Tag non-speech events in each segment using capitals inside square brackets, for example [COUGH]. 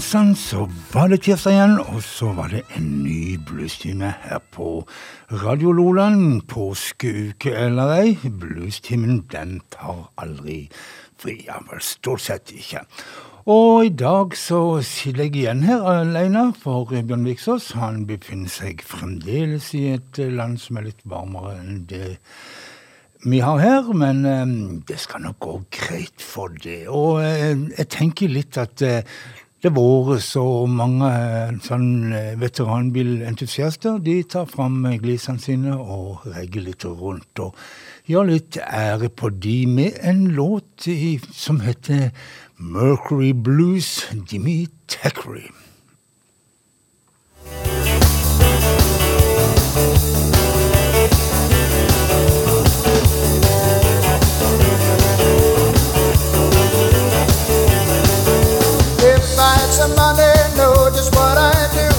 Jammensan, så var det tirsdag igjen, og så var det en ny bluestime her på Radio Loland. Påskeuke eller ei, bluestimen den tar aldri fri. Ja, vel, stort sett ikke. Og i dag så sitter jeg igjen her alene, for Bjørn Viksås han befinner seg fremdeles i et land som er litt varmere enn det vi har her, men um, det skal nok gå greit for det. Og uh, jeg tenker litt at uh, det våres, og mange uh, sånn veteranbilentusiaster. De tar fram glisene sine og regger litt rundt og gjør litt ære på de med en låt som heter Mercury Blues, Jimmy somebody know just what I do.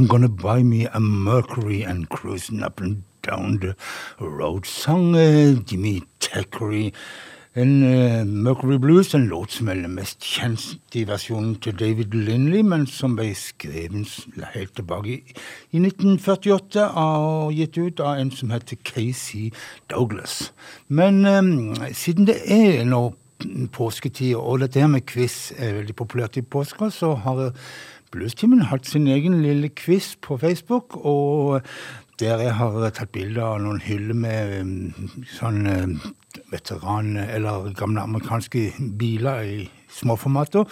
I'm gonna buy me a Mercury and cruising up and Down the Road, sang uh, Jimmy Tackery. En uh, Mercury Blues, en låt som er den mest kjente i versjonen til David Lindley, men som ble skrevet helt tilbake i, i 1948 og gitt ut av en som heter Casey Douglas. Men um, siden det er nå påsketid, og dette her med quiz er veldig populært i påska, så har Bluestimen hatt sin egen lille quiz på Facebook, og der jeg har tatt bilde av noen hyller med um, sånn uh, veteran- eller gamle amerikanske biler i småformater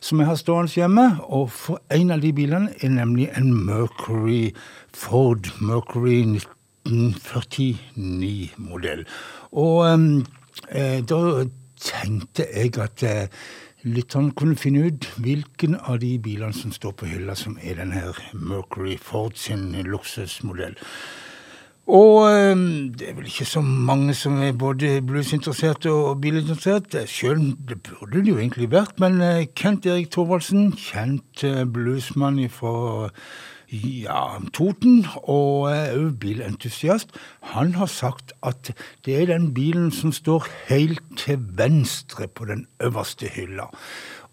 som jeg har stående hjemme. Og for en av de bilene er nemlig en Mercury Ford Mercury 1949-modell. Og um, eh, da tenkte jeg at eh, lytterne kunne finne ut hvilken av de bilene som står på hylla, som er denne Mercury Ford sin luksusmodell. Og ehm, det er vel ikke så mange som er både bluesinteresserte og bilinteresserte. Sjøl burde det jo egentlig vært, men eh, Kent Erik Thorvaldsen, kjent eh, bluesmann fra ja, Toten, og òg bilentusiast, han har sagt at det er den bilen som står helt til venstre på den øverste hylla.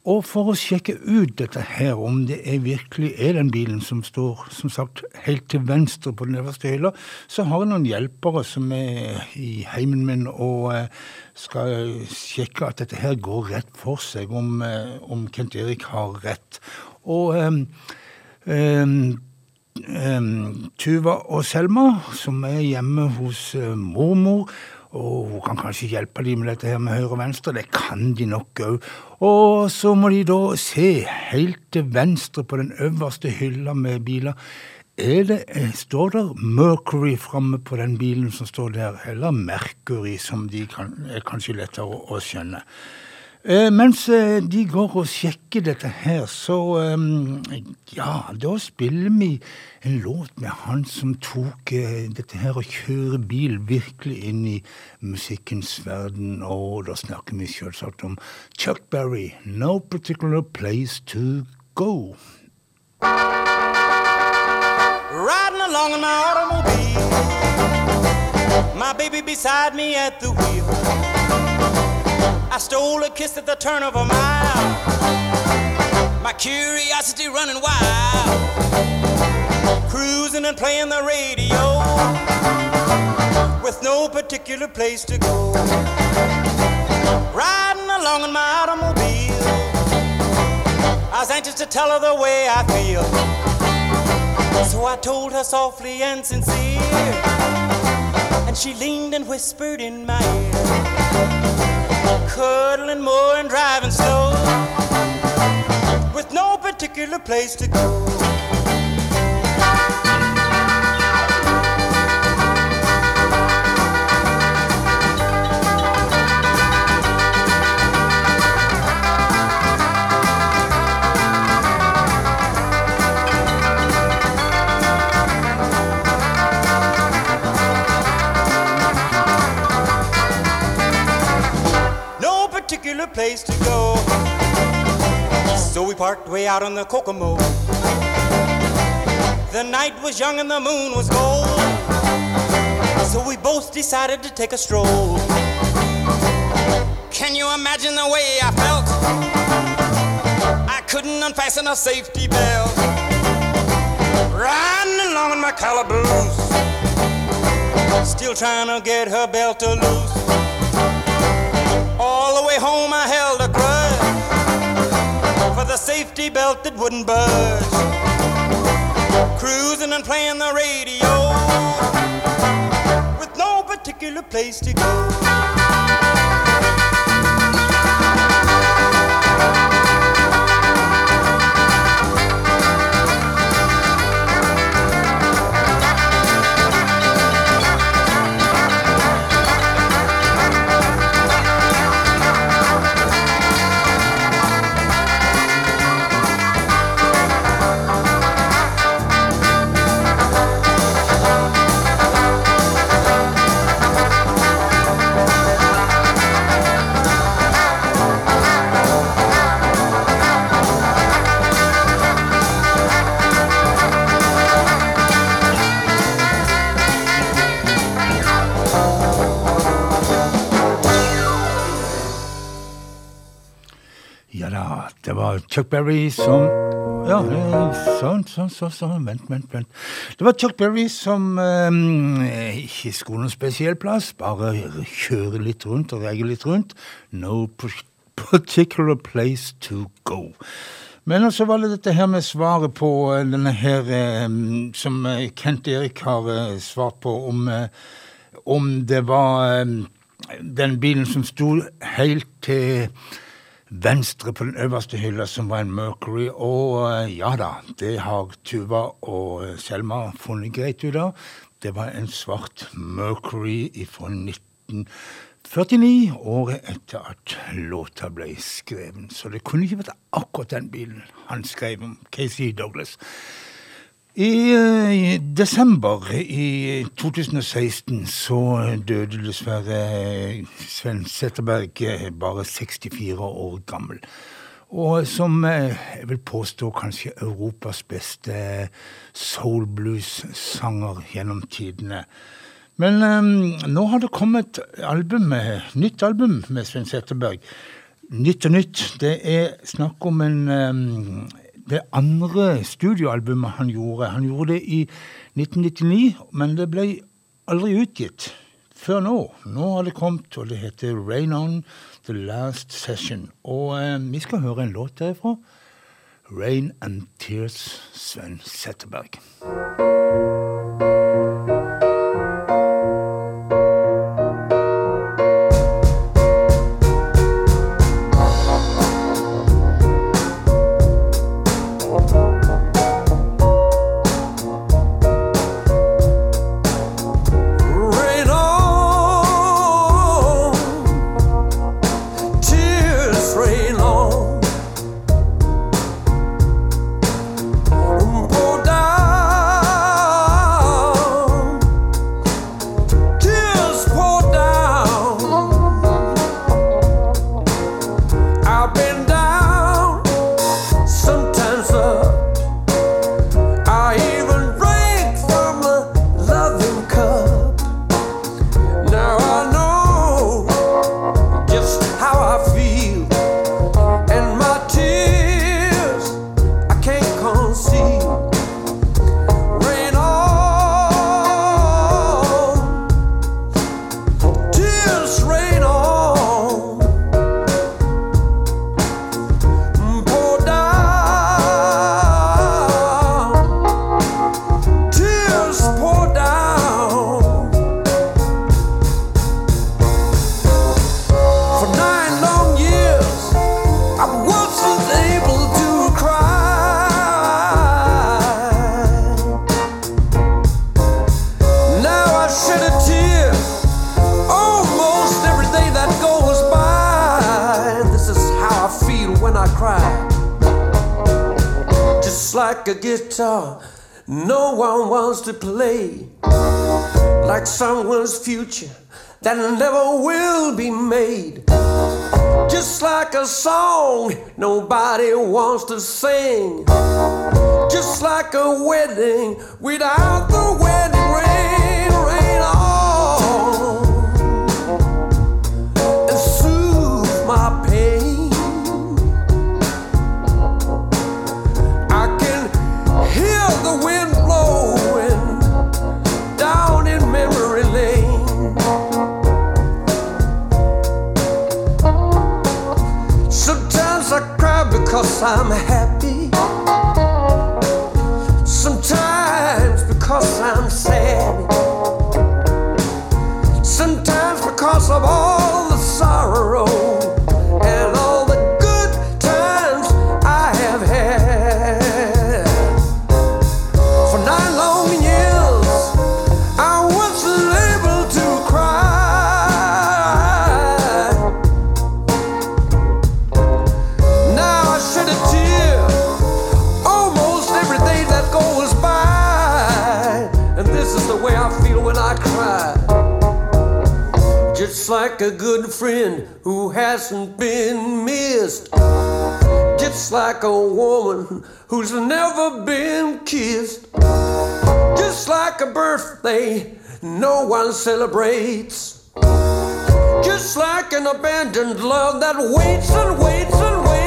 Og for å sjekke ut dette her, om det er virkelig er den bilen som står som sagt, helt til venstre på den øverste hylla, så har jeg noen hjelpere som er i heimen min og eh, skal sjekke at dette her går rett for seg, om, eh, om Kent Erik har rett. Og Tuva og Selma, som er hjemme hos uh, mormor. Og hun kan kanskje hjelpe dem med dette her med høyre og venstre. Det kan de nok òg. Og så må de da se helt til venstre på den øverste hylla med biler. Er det, står der Mercury framme på den bilen som står der, eller Mercury, som de kan, er kanskje lettere å skjønne. Eh, mens eh, de går og sjekker dette her, så eh, Ja, da spiller vi en låt med han som tok dette her å kjøre bil virkelig inn i musikkens verden. Og da snakker vi selvsagt om Chuck Berry, 'No Particular Place To Go'. Riding along in my automobile, my baby beside me at the wheel. I stole a kiss at the turn of a mile. My curiosity running wild. Cruising and playing the radio with no particular place to go. Riding along in my automobile. I was anxious to tell her the way I feel. So I told her softly and sincere. And she leaned and whispered in my ear cuddling more and driving slow with no particular place to go. Particular place to go. So we parked way out on the Kokomo. The night was young and the moon was gold. So we both decided to take a stroll. Can you imagine the way I felt? I couldn't unfasten a safety belt. Riding along in my calaboose. Still trying to get her belt to loose. All the way home I held a grudge for the safety belt that wouldn't budge. Cruising and playing the radio with no particular place to go. Chuck Berry som Ja, sånn, sånn, sånn, sånn. Vent, vent, vent. Det var Chuck Berry som eh, ikke skulle noen spesiell plass, bare kjøre litt rundt og reie litt rundt. No particular place to go. Men så var det dette her med svaret på denne her som Kent Erik har svart på, om, om det var den bilen som sto helt til venstre på den øverste hylla, som var en Mercury. Og eh, ja da, det har Tuva og eh, Selma funnet greit ut av. Det var en svart Mercury fra 1949, året etter at låta ble skrevet. Så det kunne ikke vært akkurat den bilen han skrev om, Casey Douglas. I, I, desember i 2016 så døde dessverre Sven Setterberg, bare 64 år gammel. Og som jeg vil påstå kanskje Europas beste soul-blues-sanger gjennom tidene. Men um, nå har det kommet album, nytt album med Sven Setterberg. Nytt og nytt. Det er snakk om en um, det andre studioalbumet han gjorde. Han gjorde det i 1999, men det ble aldri utgitt før nå. Nå har det kommet, og det heter Rain On The Last Session. Og eh, vi skal høre en låt derifra. Rain and Tears, Sven Setteberg. that never will be made. Just like a song nobody wants to sing. Just like a wedding without the wedding ring. I'm a good friend who hasn't been missed. Just like a woman who's never been kissed. Just like a birthday no one celebrates. Just like an abandoned love that waits and waits and waits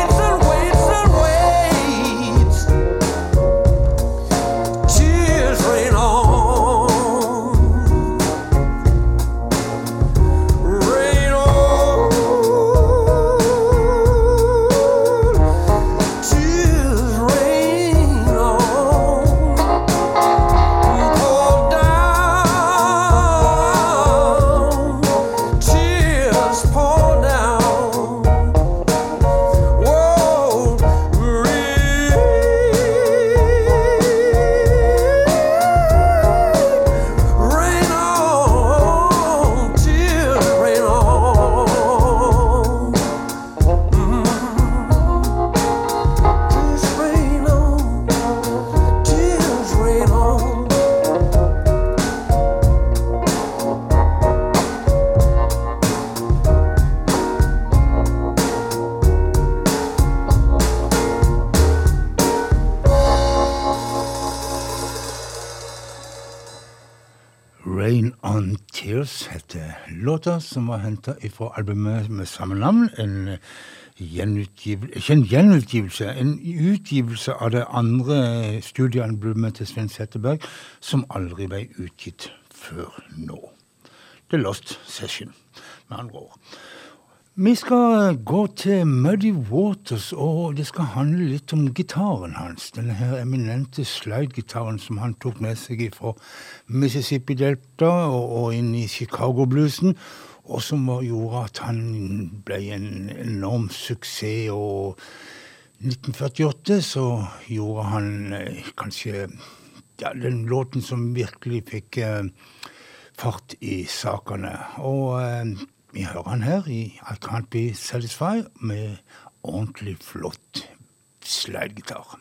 låta, som var henta fra albumet med samme navn. En gjenutgivelse Ikke en gjenutgivelse, en utgivelse av det andre studioalbumet til Svein Setteberg, som aldri ble utgitt før nå. The Lost Session, med andre ord. Vi skal gå til Muddy Waters, og det skal handle litt om gitaren hans. Denne her eminente slide-gitaren som han tok med seg fra Mississippi Delta og, og inn i Chicago-bluesen, og som gjorde at han ble en enorm suksess. Og 1948 så gjorde han eh, kanskje ja, den låten som virkelig fikk eh, fart i sakene. Og eh, vi hører han her i I Can't Be Satisfied med ordentlig flott slidegitar.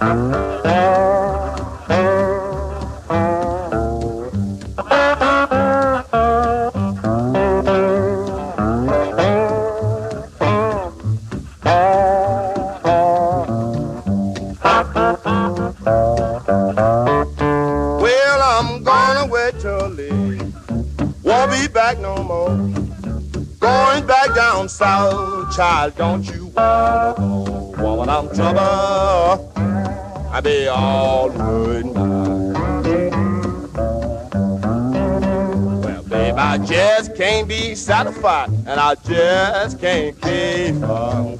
Well, south, child, don't you wanna go? Woman, I'm trouble. I be all now. Well, babe, I just can't be satisfied, and I just can't keep on.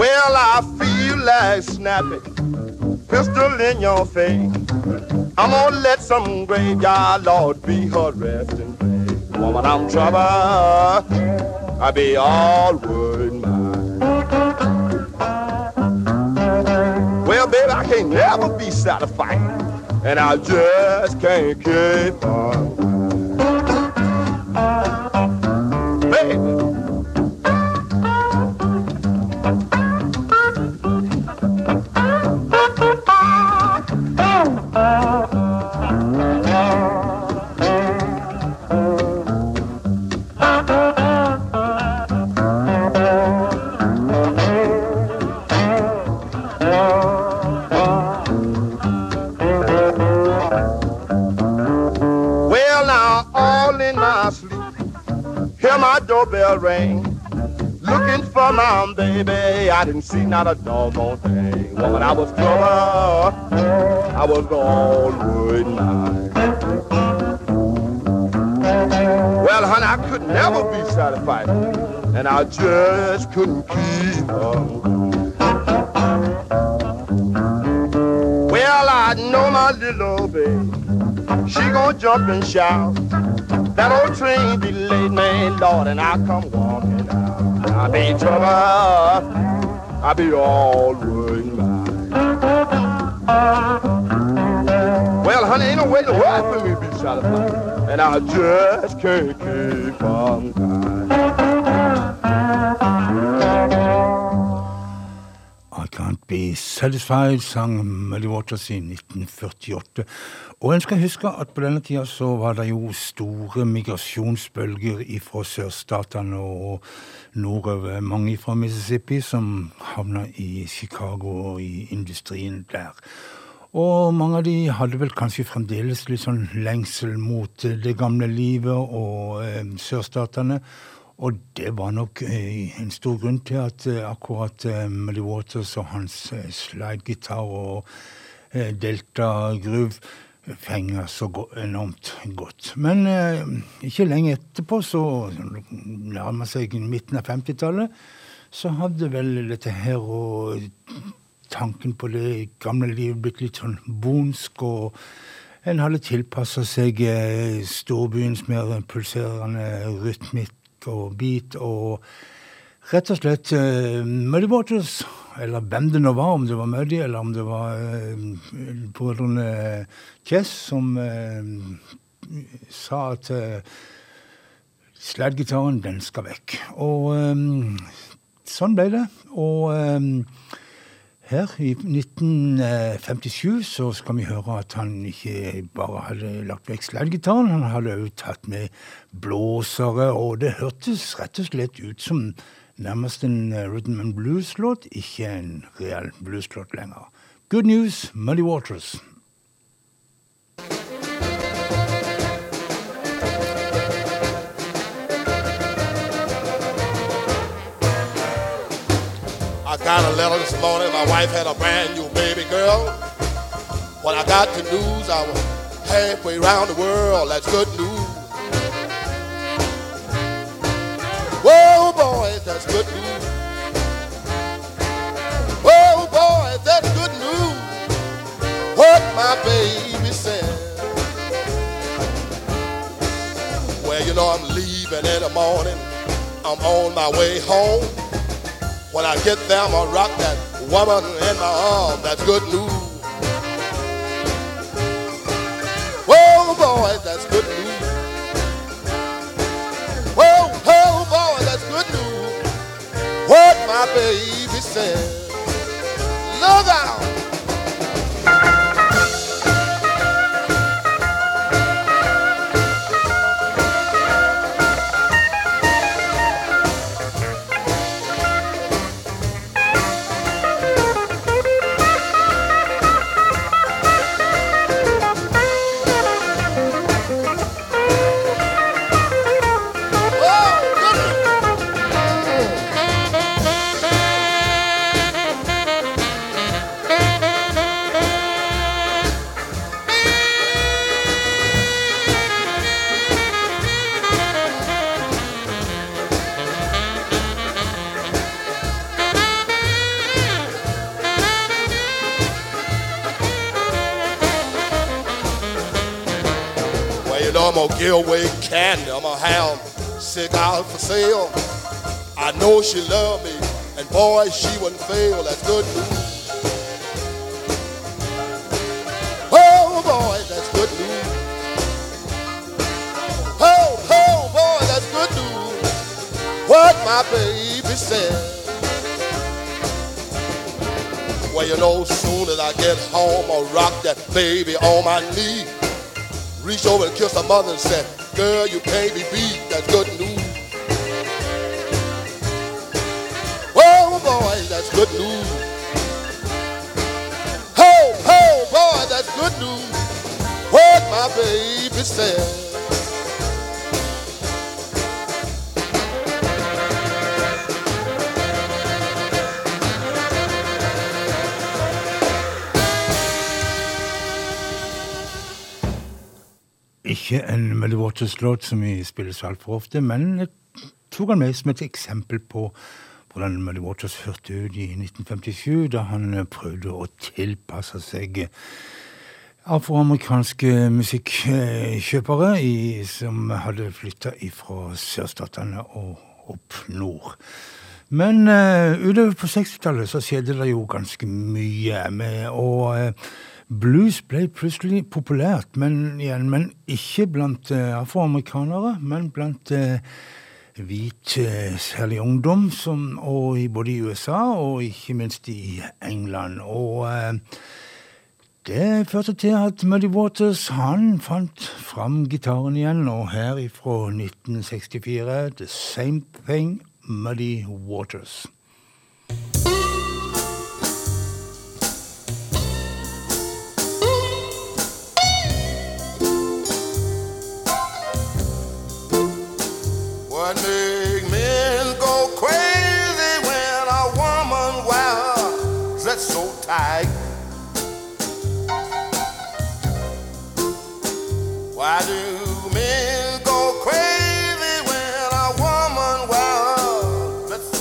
Well, I feel like snapping, pistol in your face. I'm gonna let some graveyard lord be her resting place. Woman, I'm trouble. I be all worried mine. Well, baby, I can't never be satisfied, and I just can't keep on. I didn't see not a doggone thing. Woman, I was trouble, I was worried mine. Well, honey, I could never be satisfied, and I just couldn't keep on. Well, I know my little baby. She gon' jump and shout. That old train be late, man, Lord, and I come walking out. I be trouble. I be all mine. Well, honey, ain't no way the world for me to be. And I just can't keep on crying. Satisfied sang Muddy Waters i 1948. Og en skal huske at på denne tida så var det jo store migrasjonsbølger fra sørstatene og nordover. Mange fra Mississippi som havna i Chicago og i industrien der. Og mange av de hadde vel kanskje fremdeles litt sånn lengsel mot det gamle livet og eh, sørstatene. Og det var nok eh, en stor grunn til at eh, akkurat eh, Waters og hans slidegitar og Delta Groove fenger så enormt godt. Men ikke lenge etterpå, så nærmer seg midten av 50-tallet, så hadde vel dette her og tanken på det gamle livet blitt litt sånn bonsk, og en hadde tilpassa seg storbyens mer pulserende rytmikk og beat og rett og slett uh, Muddy Waters, eller hvem det nå var, om det var Muddy eller om det var uh, brødrene Chess som uh, sa at uh, sladgitaren, den skal vekk. Og um, sånn ble det. Og um, her i 1957 så skal vi høre at han ikke bare hadde lagt vekk slidegitaren, han hadde òg tatt med blåsere, og det hørtes rett og slett ut som nærmest en rhythm and blues-låt, ikke en real blues-låt lenger. Good news, Muddy Waters. Got a letter this morning. My wife had a brand new baby girl. When I got the news, I was halfway around the world. That's good news. Whoa, boy, that's good news. Whoa, boy, that's good news. What my baby said. Well, you know, I'm leaving in the morning. I'm on my way home. When I get there, I'm gonna rock that woman in my arm. That's good news. Whoa, boy, that's good news. Whoa, whoa, boy, that's good news. What my baby said. Look out. For sale. I know she love me, and boy, she wouldn't fail. That's good news. Oh boy, that's good news. Oh, oh boy, that's good news. What my baby said. Well, you know, soon as I get home, I'll rock that baby on my knee Reach over and kiss her mother and say, Girl, you can't be beat. That's good news. Ikke en Muddy Waters-låt som vi spiller så altfor ofte, men jeg tok han med som et eksempel på hvordan Muddy Waters hørte ut i 1957, da han prøvde å tilpasse seg afroamerikanske musikkjøpere i, som hadde flytta fra sørstatene og opp nord. Men uh, utover på 60-tallet så skjedde det jo ganske mye. med og Uh, Blues ble plutselig populært, men igjen, men ikke blant uh, afroamerikanere, men blant hvit, særlig ungdom, som, både i USA og ikke minst i England. Og det førte til at Muddy Waters han fant fram gitaren igjen, og her ifra 1964 The Same Thing, Muddy Waters. One make Why do men go crazy when a woman so?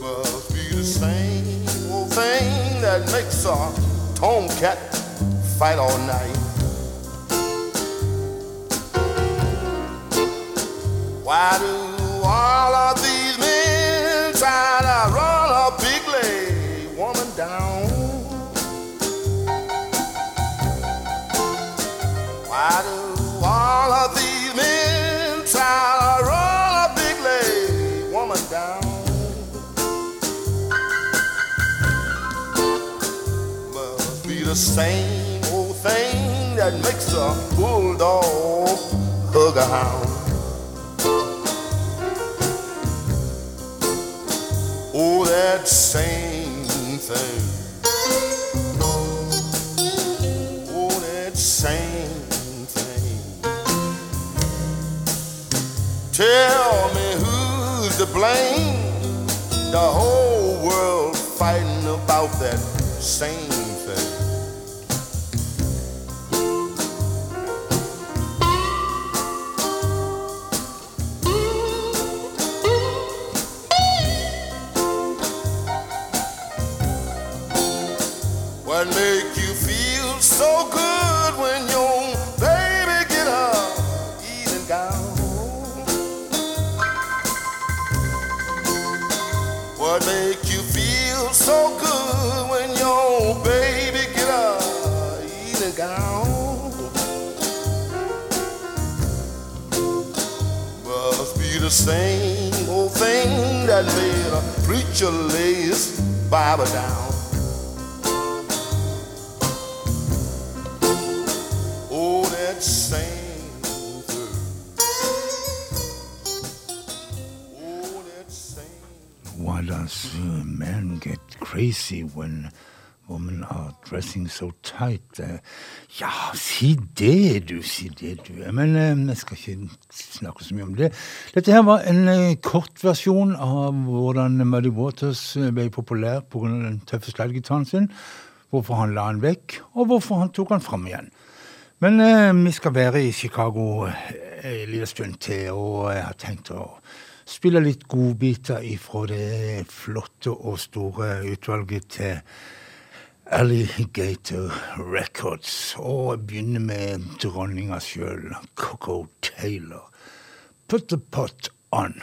Must be the same old thing that makes a tomcat fight all night. Why do all same old thing that makes a bulldog hug a hound. Oh, that same thing. Oh, that same thing. Tell me who's to blame? The whole world fighting about that same same old thing that made a preacher lay his Bible down. Oh, that same. Oh. Why does uh, men get crazy when women are dressing so tight? Eh, ja, si det, du. Si det, du. Men eh, jeg skal ikke snakke så mye om det. Dette her var en kort versjon av hvordan Muddy Waters eh, ble populær pga. den tøffe slidegitaren sin. Hvorfor han la den vekk, og hvorfor han tok den fram igjen. Men eh, vi skal være i Chicago eh, en liten stund til, og jeg har tenkt å spille litt godbiter ifra det flotte og store utvalget til Alligator Records, og begynne med dronninga sjøl, Coco Taylor. Put the pot on.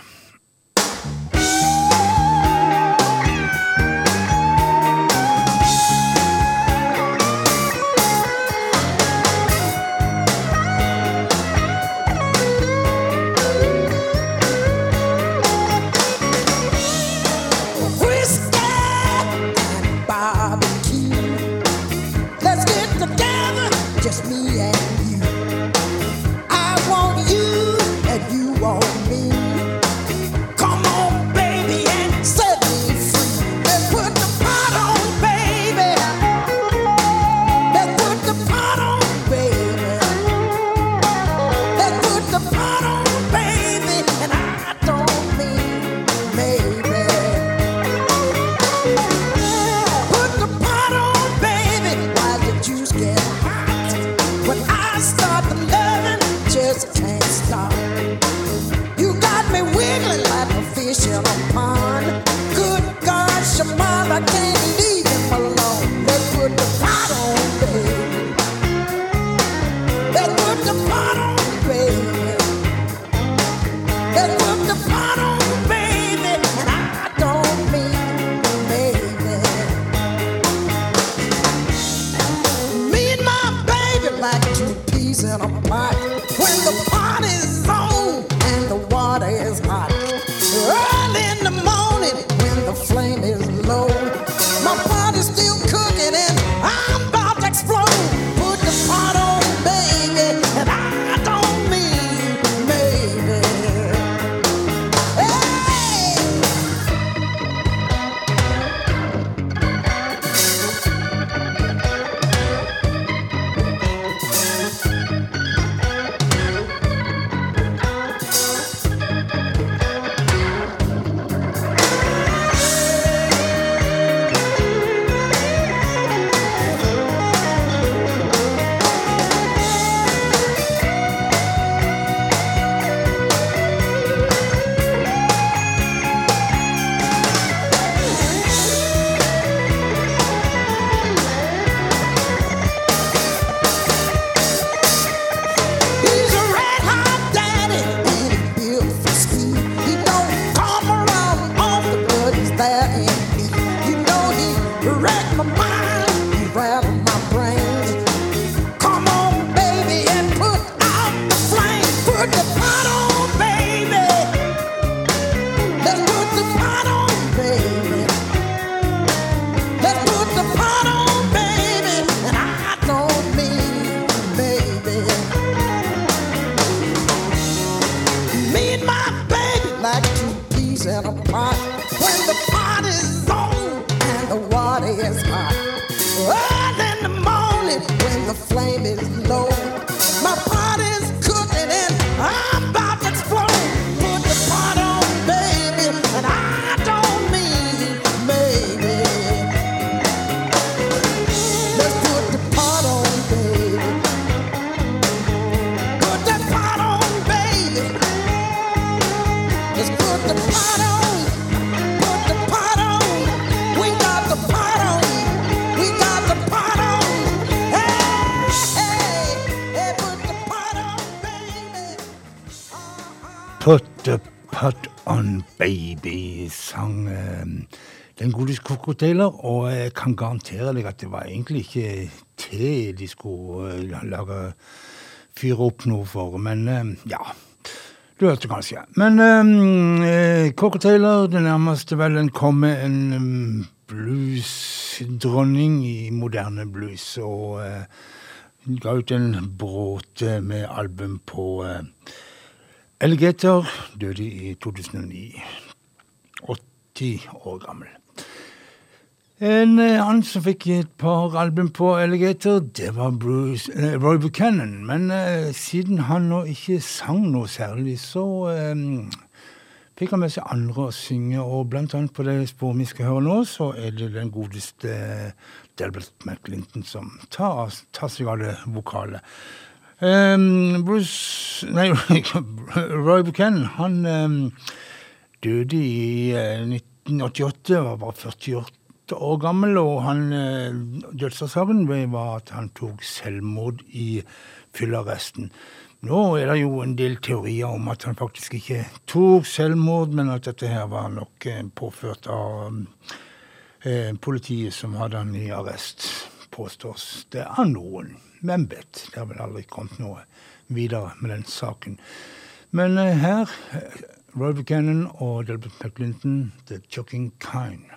Gode Og jeg kan garantere deg at det var egentlig ikke te de skulle eh, lage fyre opp noe for, men eh, ja. Du hørte kanskje. Men eh, Coco Taylor, det nærmeste vel en kom med en um, bluesdronning i moderne blues, og eh, ga ut en bråte med album på eh, Alligator døde i 2009. 80 år gammel. En eh, annen som fikk et par album på Alligator, det var Bruce, eh, Roy Buchanan. Men eh, siden han nå ikke sang noe særlig, så eh, fikk han med seg andre å synge. Og blant annet på det sporet vi skal høre nå, så er det den godeste Delbert McClinton som tar, tar seg av det vokale. Bruce Nei, [LAUGHS] Roy Buchanan, han døde i eh, 1988, var bare 48 år gammel, og han uh, dødsårsaken var at han tok selvmord i fyllearresten. Nå er det jo en del teorier om at han faktisk ikke tok selvmord, men at dette her var nok eh, påført av eh, politiet som hadde han i arrest, påstås det av noen. Hvem vet? Det har vel aldri kommet noe videre med den saken. Men eh, her, eh, Roy Buchanan og Delbert McClinton, The Choking Kind.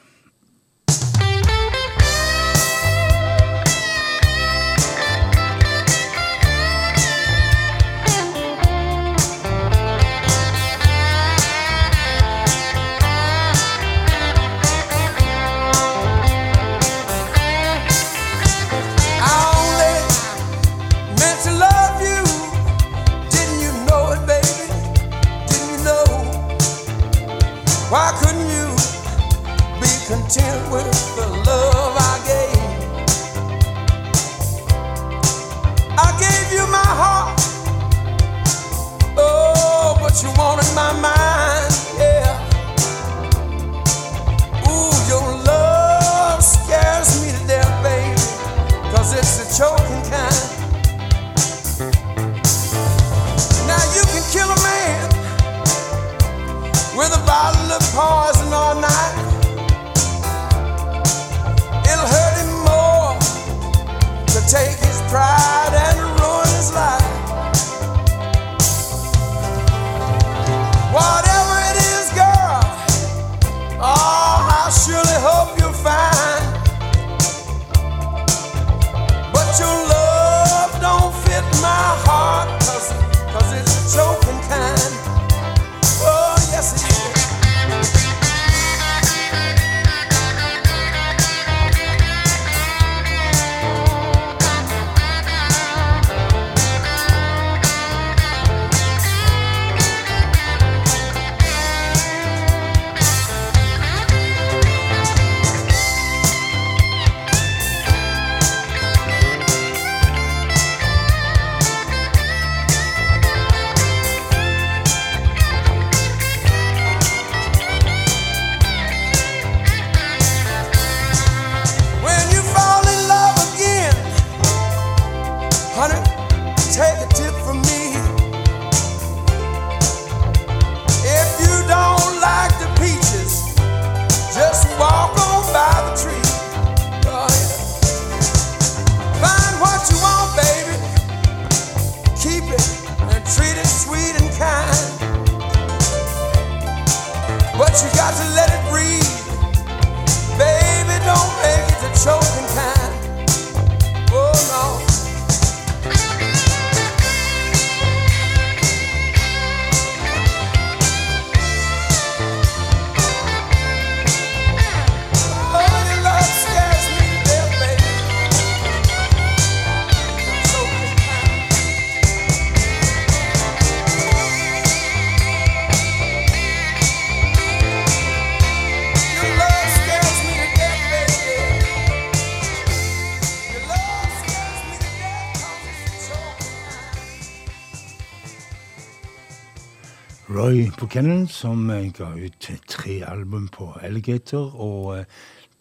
Roy som eh, ga ut tre album på Alligator. Og eh,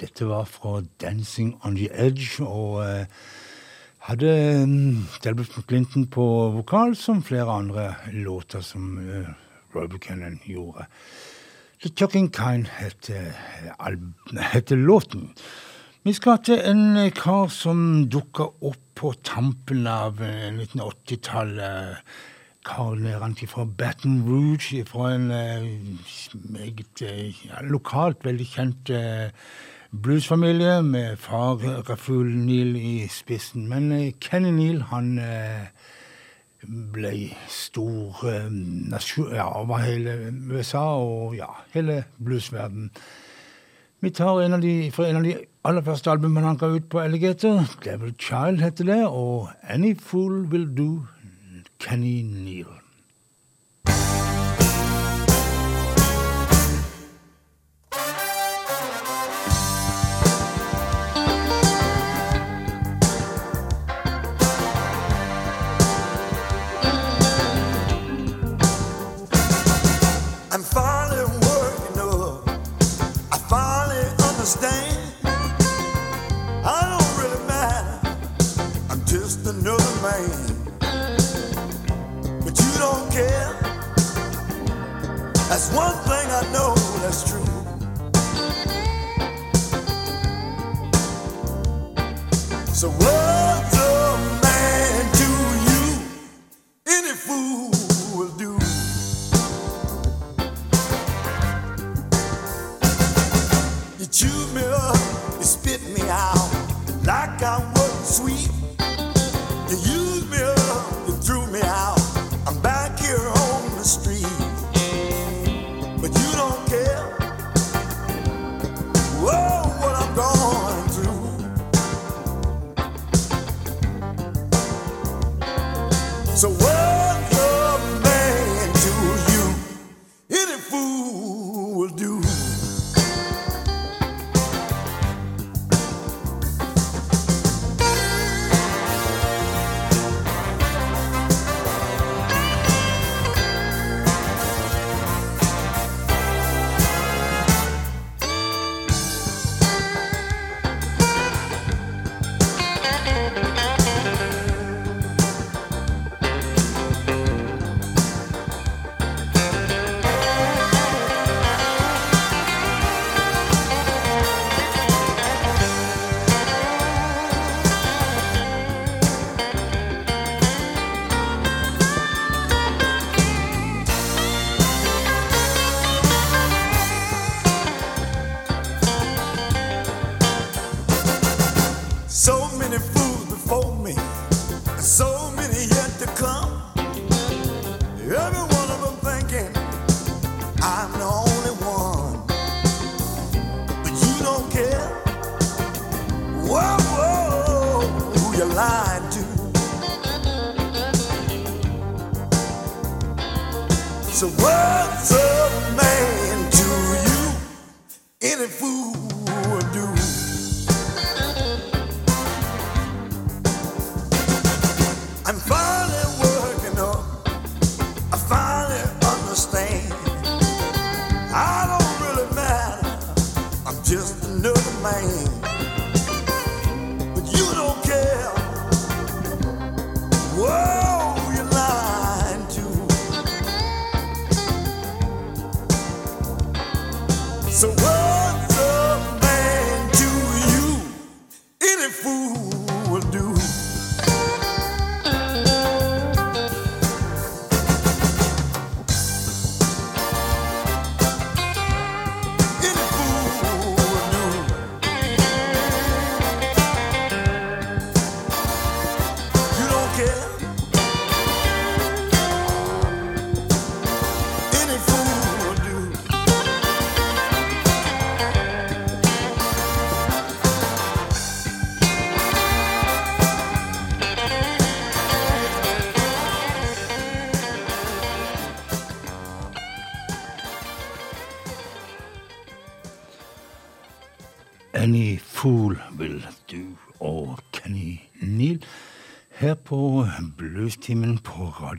dette var fra Dancing on the Edge. Og eh, hadde um, Delbert McClinton på vokal, som flere andre låter som uh, Roy Buchanan gjorde. The Chucking Kind heter låten. Vi skal til en kar som dukka opp på tampen av 1980-tallet kar nedentil fra Baton Rouge, fra en uh, meget uh, ja, lokalt veldig kjent uh, bluesfamilie med far Raful Neal i spissen. Men Kenny Neal, han ble stor ja, over hele USA og ja, hele bluesverdenen. Vi tar en av de, fra en av de aller første albumene han ga ut på Alligator. 'Devil Child' heter det, og 'Any Fool Will Do'. Kenny Neal. So So what?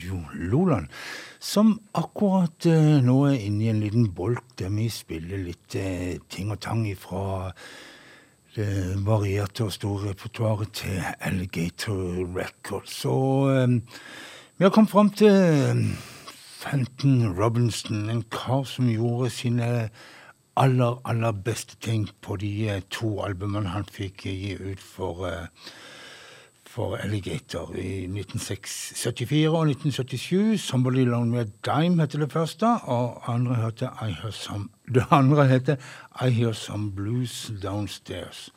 Radio Loland, som akkurat eh, nå er inne i en liten bolk der vi spiller litt eh, ting og tang ifra det varierte og store repertoaret til Alligator Records. Og eh, vi har kommet fram til Fenton Robinson, en kar som gjorde sine aller, aller beste ting på de to albumene han fikk gi ut for for Alligator i 1974 og 1977. 'Somebody Loan Me a Dime' heter det første, og andre heter Some, det andre heter I Hear Some Blues Downstairs.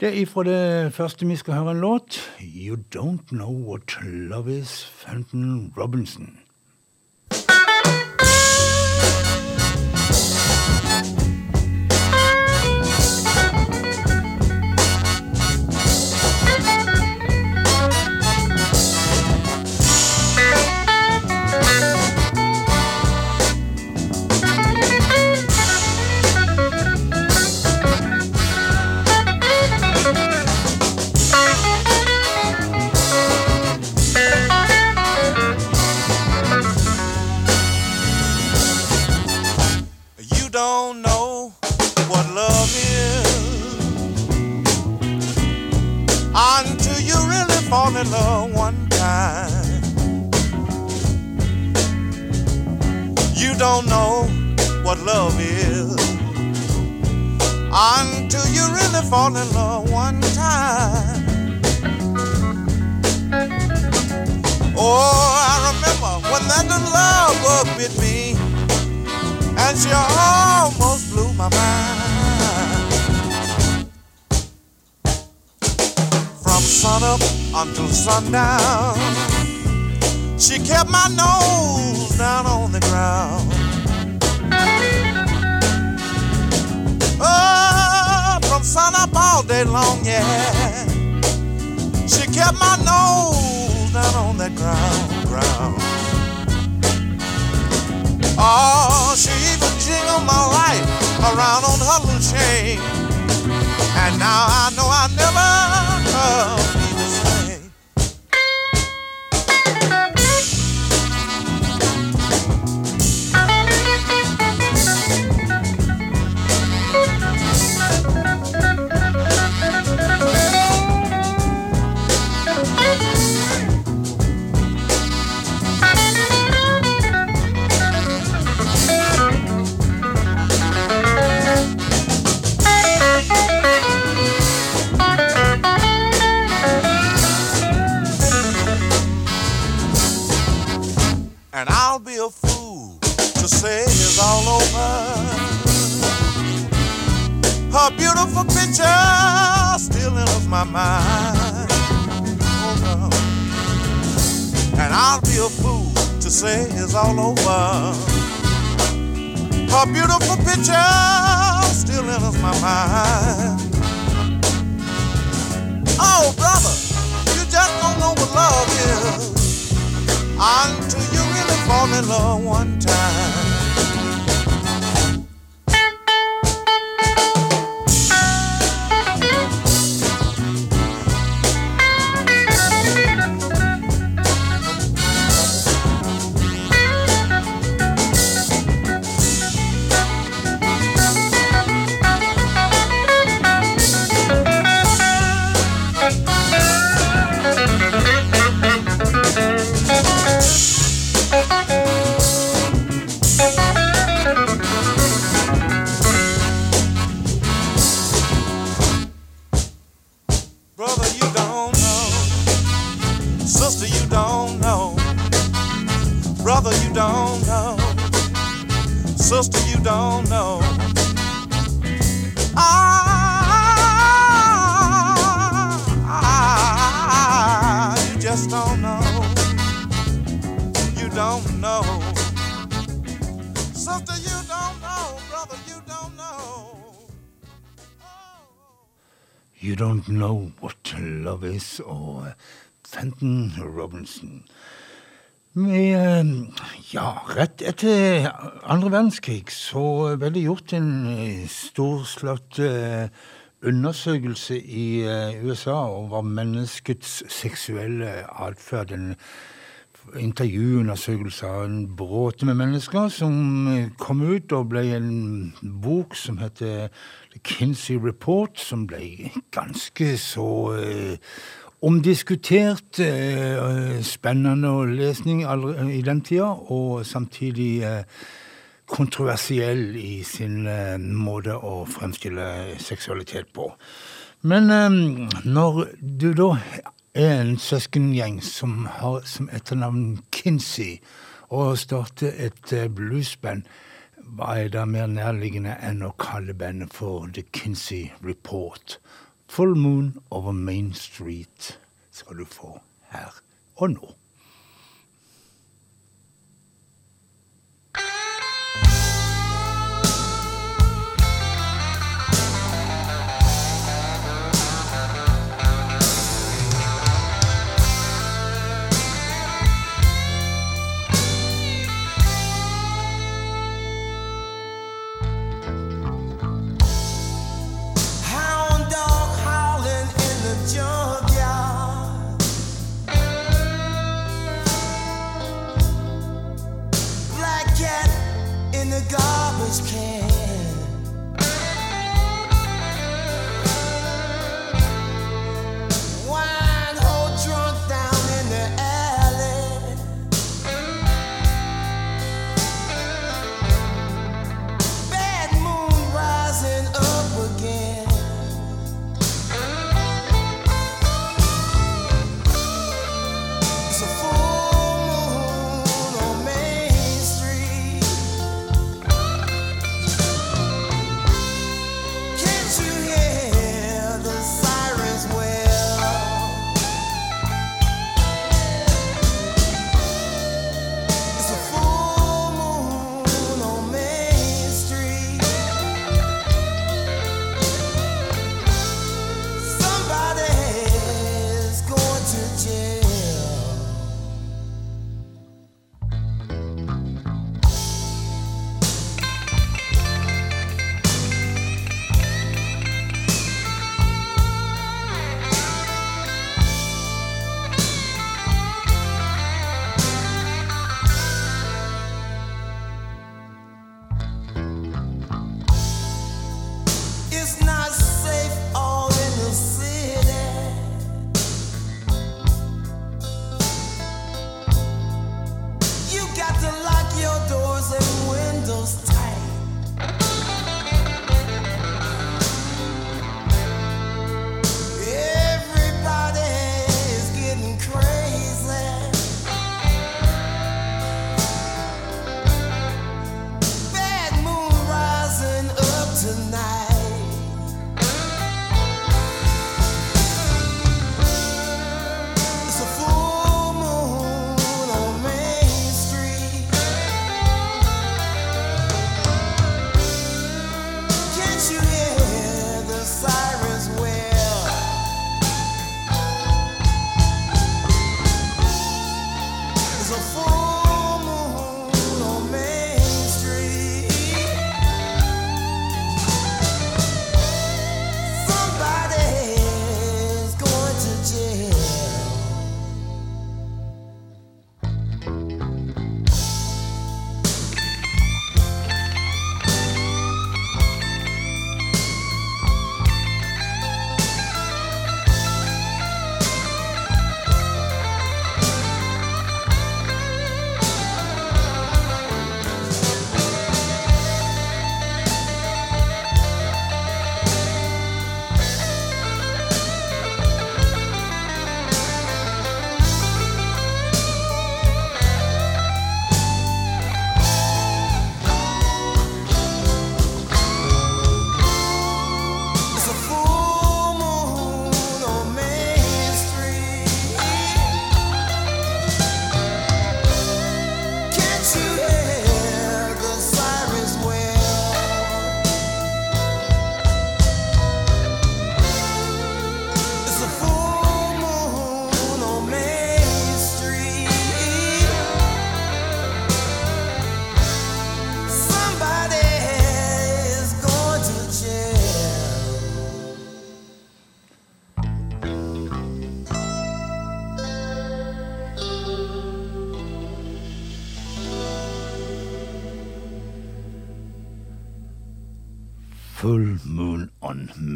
Det er ifra det første vi skal høre en låt. 'You Don't Know What Love Is', Fenton Robinson. fall in love one time. You don't know what love is until you really fall in love one time. Oh, I remember when that little love up me, and she almost blew my mind. Sundown. She kept my nose down on the ground. Oh, from sun up all day long, yeah. She kept my nose down on that ground, ground. Oh, she even jingled my life around on her little chain. And now I know I never love say is all over. Her beautiful picture still enters my mind. Oh, brother, you just don't know what love is until you really fall in love one time. Robinson. Med, eh, ja, rett etter andre verdenskrig så ble det gjort en eh, storslått uh, undersøkelse i eh, USA over menneskets seksuelle atferd. En intervjuundersøkelse av en bråte med mennesker som eh, kom ut og ble en bok som heter The Kinsey Report, som ble ganske så eh, omdiskutert, eh, spennende lesning i den tida, og samtidig eh, kontroversiell i sin eh, måte å fremstille seksualitet på. Men når du da er en søskengjeng som har som etternavn Kinsey, og starter et bluesband, hva er da mer nærliggende enn å kalle bandet for The Kinsey Report? Full Moon over Main Street skal du få her og nå.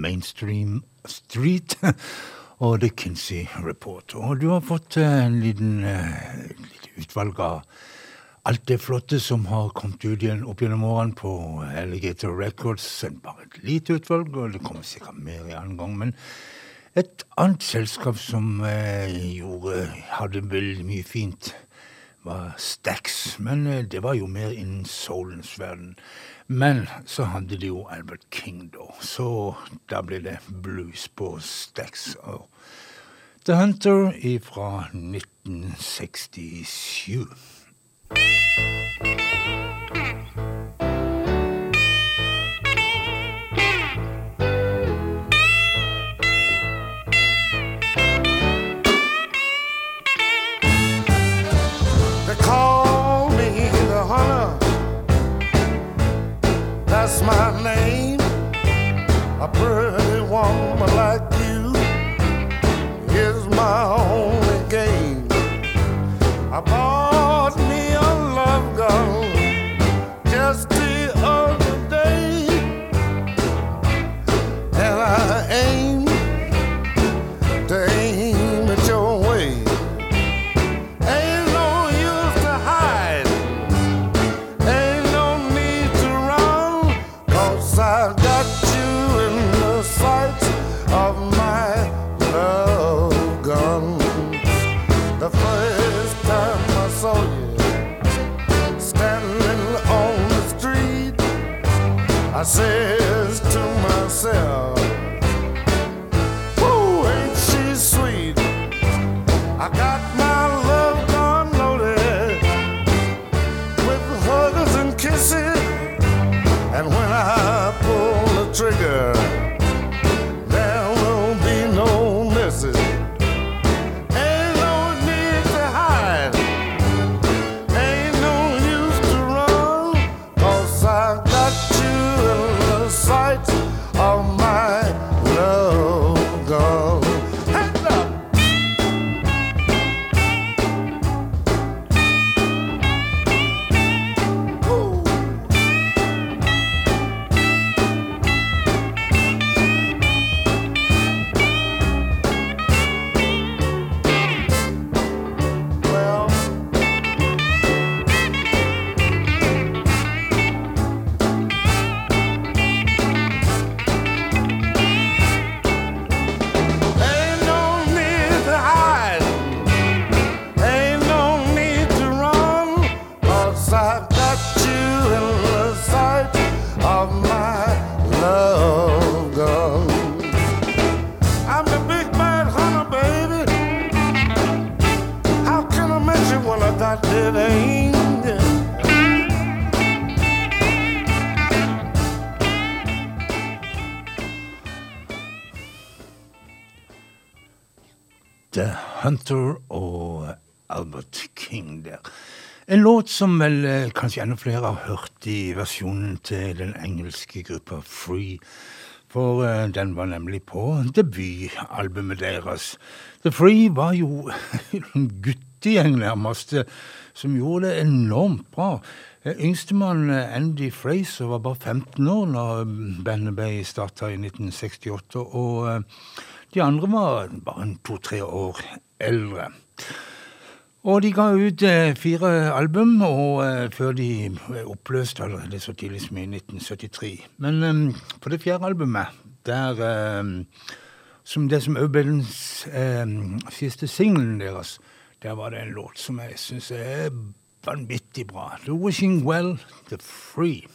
Mainstream Street [LAUGHS] og The Kinsey Report. Og du har fått eh, en liten uh, utvalg av alt det flotte som har kommet ut igjen opp gjennom årene på Alligator Records. Bare et lite utvalg, og det kommer sikkert mer i annen gang. Men et annet selskap som uh, gjorde, hadde veldig mye fint, var Stax. Men uh, det var jo mer innen soulens verden. Men så hadde de jo Albert King, da. Så da ble det blues på Stax. Og The Hunter fra 1967. låt som vel eh, kanskje enda flere har hørt i versjonen til den engelske gruppa Free. For eh, den var nemlig på debutalbumet deres. The Free var jo [LAUGHS] en guttegjeng nærmest, eh, som gjorde det enormt bra. Yngstemann Andy Fraser var bare 15 år da bandet ble starta i 1968. Og de andre var bare to-tre år eldre. Og de ga ut eh, fire album, og eh, før de ble oppløst allerede så tidlig som i 1973. Men eh, på det fjerde albumet, der eh, som det som òg ble den eh, siste singelen deres, der var det en låt som jeg syns er vanvittig bra. The Wishing Well, The Free.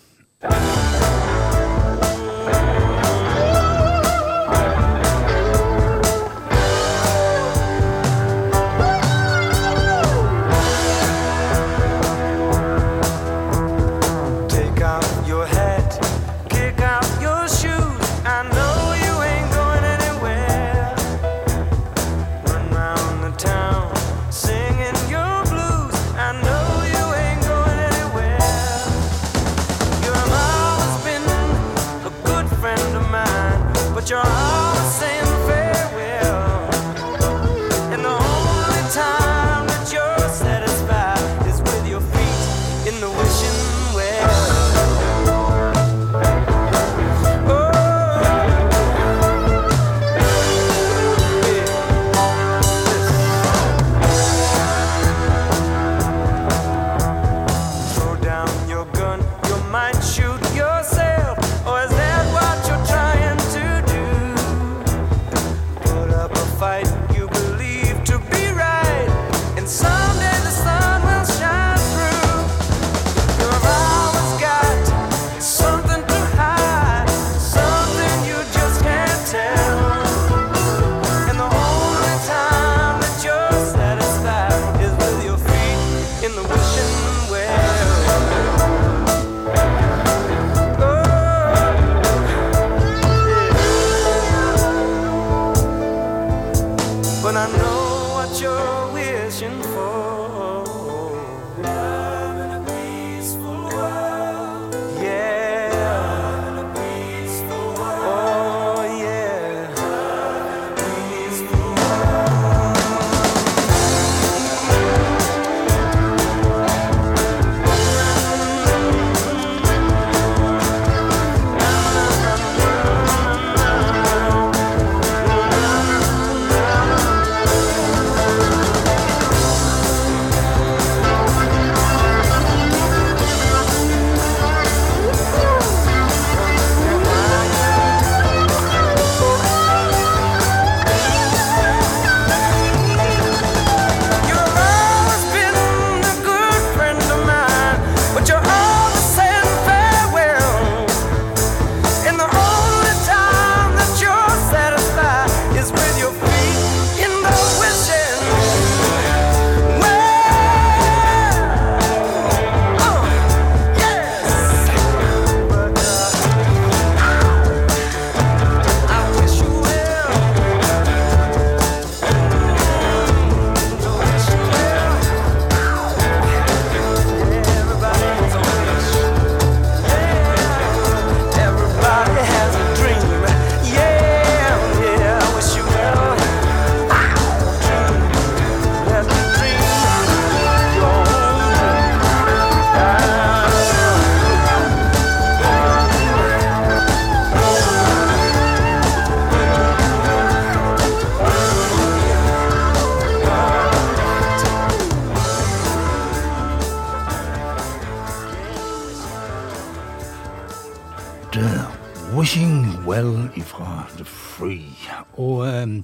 Well' ifra The Free. Og um,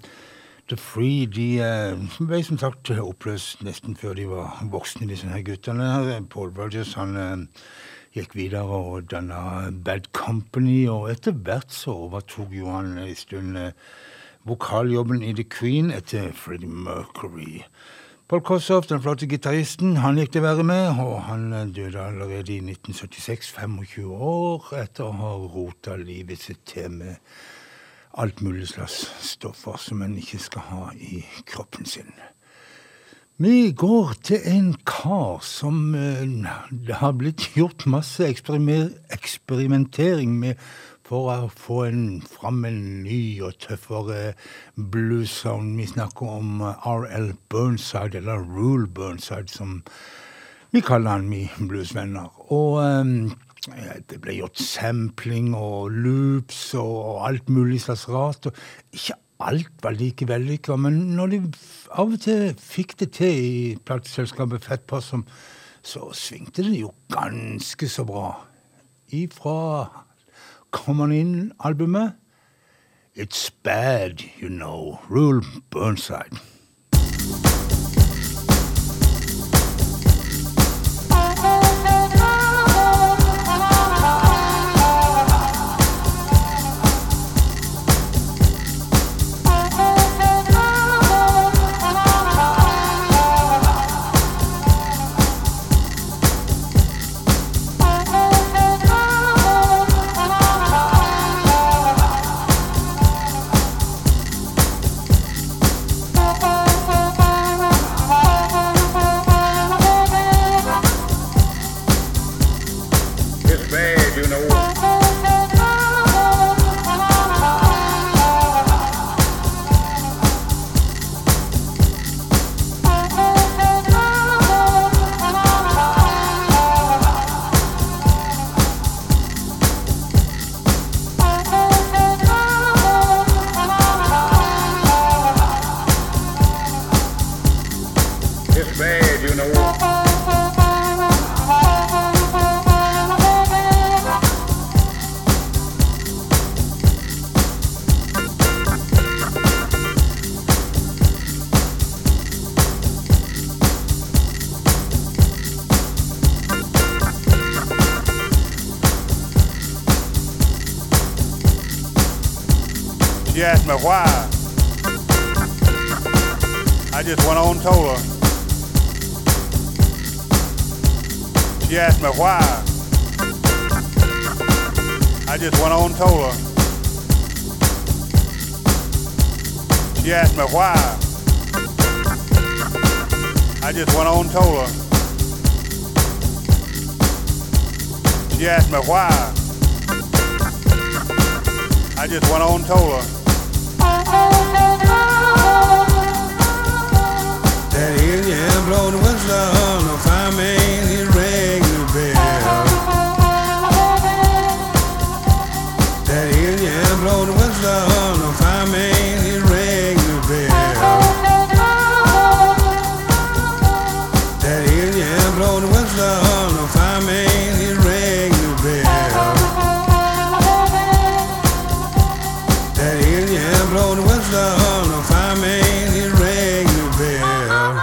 The Free de uh, ble som sagt oppløst nesten før de var voksne, disse her guttene. Paul Burgess han uh, gikk videre og danna Bad Company, og etter hvert så overtok jo han en stund uh, vokaljobben i The Queen etter Freddie Mercury. Paul Kossoff, den flotte gitaristen, han gikk å være med, og han døde allerede i 1976, 25 år, etter å ha rota livet sitt til med alt mulig slags stoffer som en ikke skal ha i kroppen sin. Vi går til en kar som det har blitt gjort masse eksperimentering med for å få en, fram en ny og tøffere blues-sound. Vi snakker om R.L. Burnside, eller Rule Burnside, som vi kaller han, vi bluesvenner. Og um, det ble gjort sampling og loops og alt mulig slags rart. og Ikke alt var like vellykka, men når de av og til fikk det til i plateselskapet Fat Possum, så svingte det jo ganske så bra. Ifra Come On In-albumet. It's Bad, You Know. Rule Burnside. Asked me why. I just went on and told her. She asked me why. I just went on and told her. She asked me why. I just went on and told her. She asked me why. The whistle on the fireman, he rang the bell.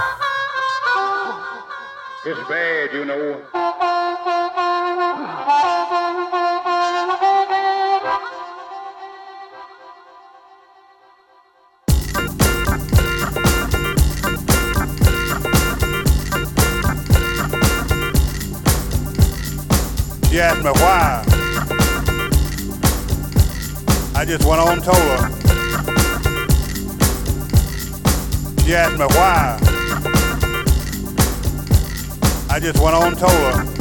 It's bad, you know. She asked me why. I just went on and told her. She asked me why. I just went on and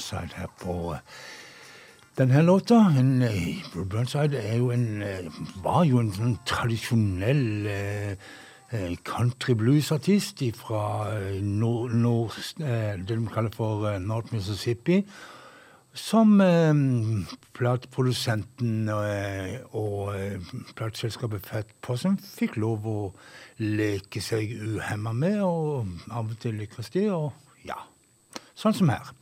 Burnside her på denne låta. En, eh, Burnside er jo en, eh, var jo en sånn tradisjonell eh, country blues-artist fra nord, det de kaller for North Mississippi. Som eh, plateprodusenten eh, og eh, plateselskapet Fat Possum fikk lov å leke seg uhemma med, og av og til lykkes de, og ja, sånn som her.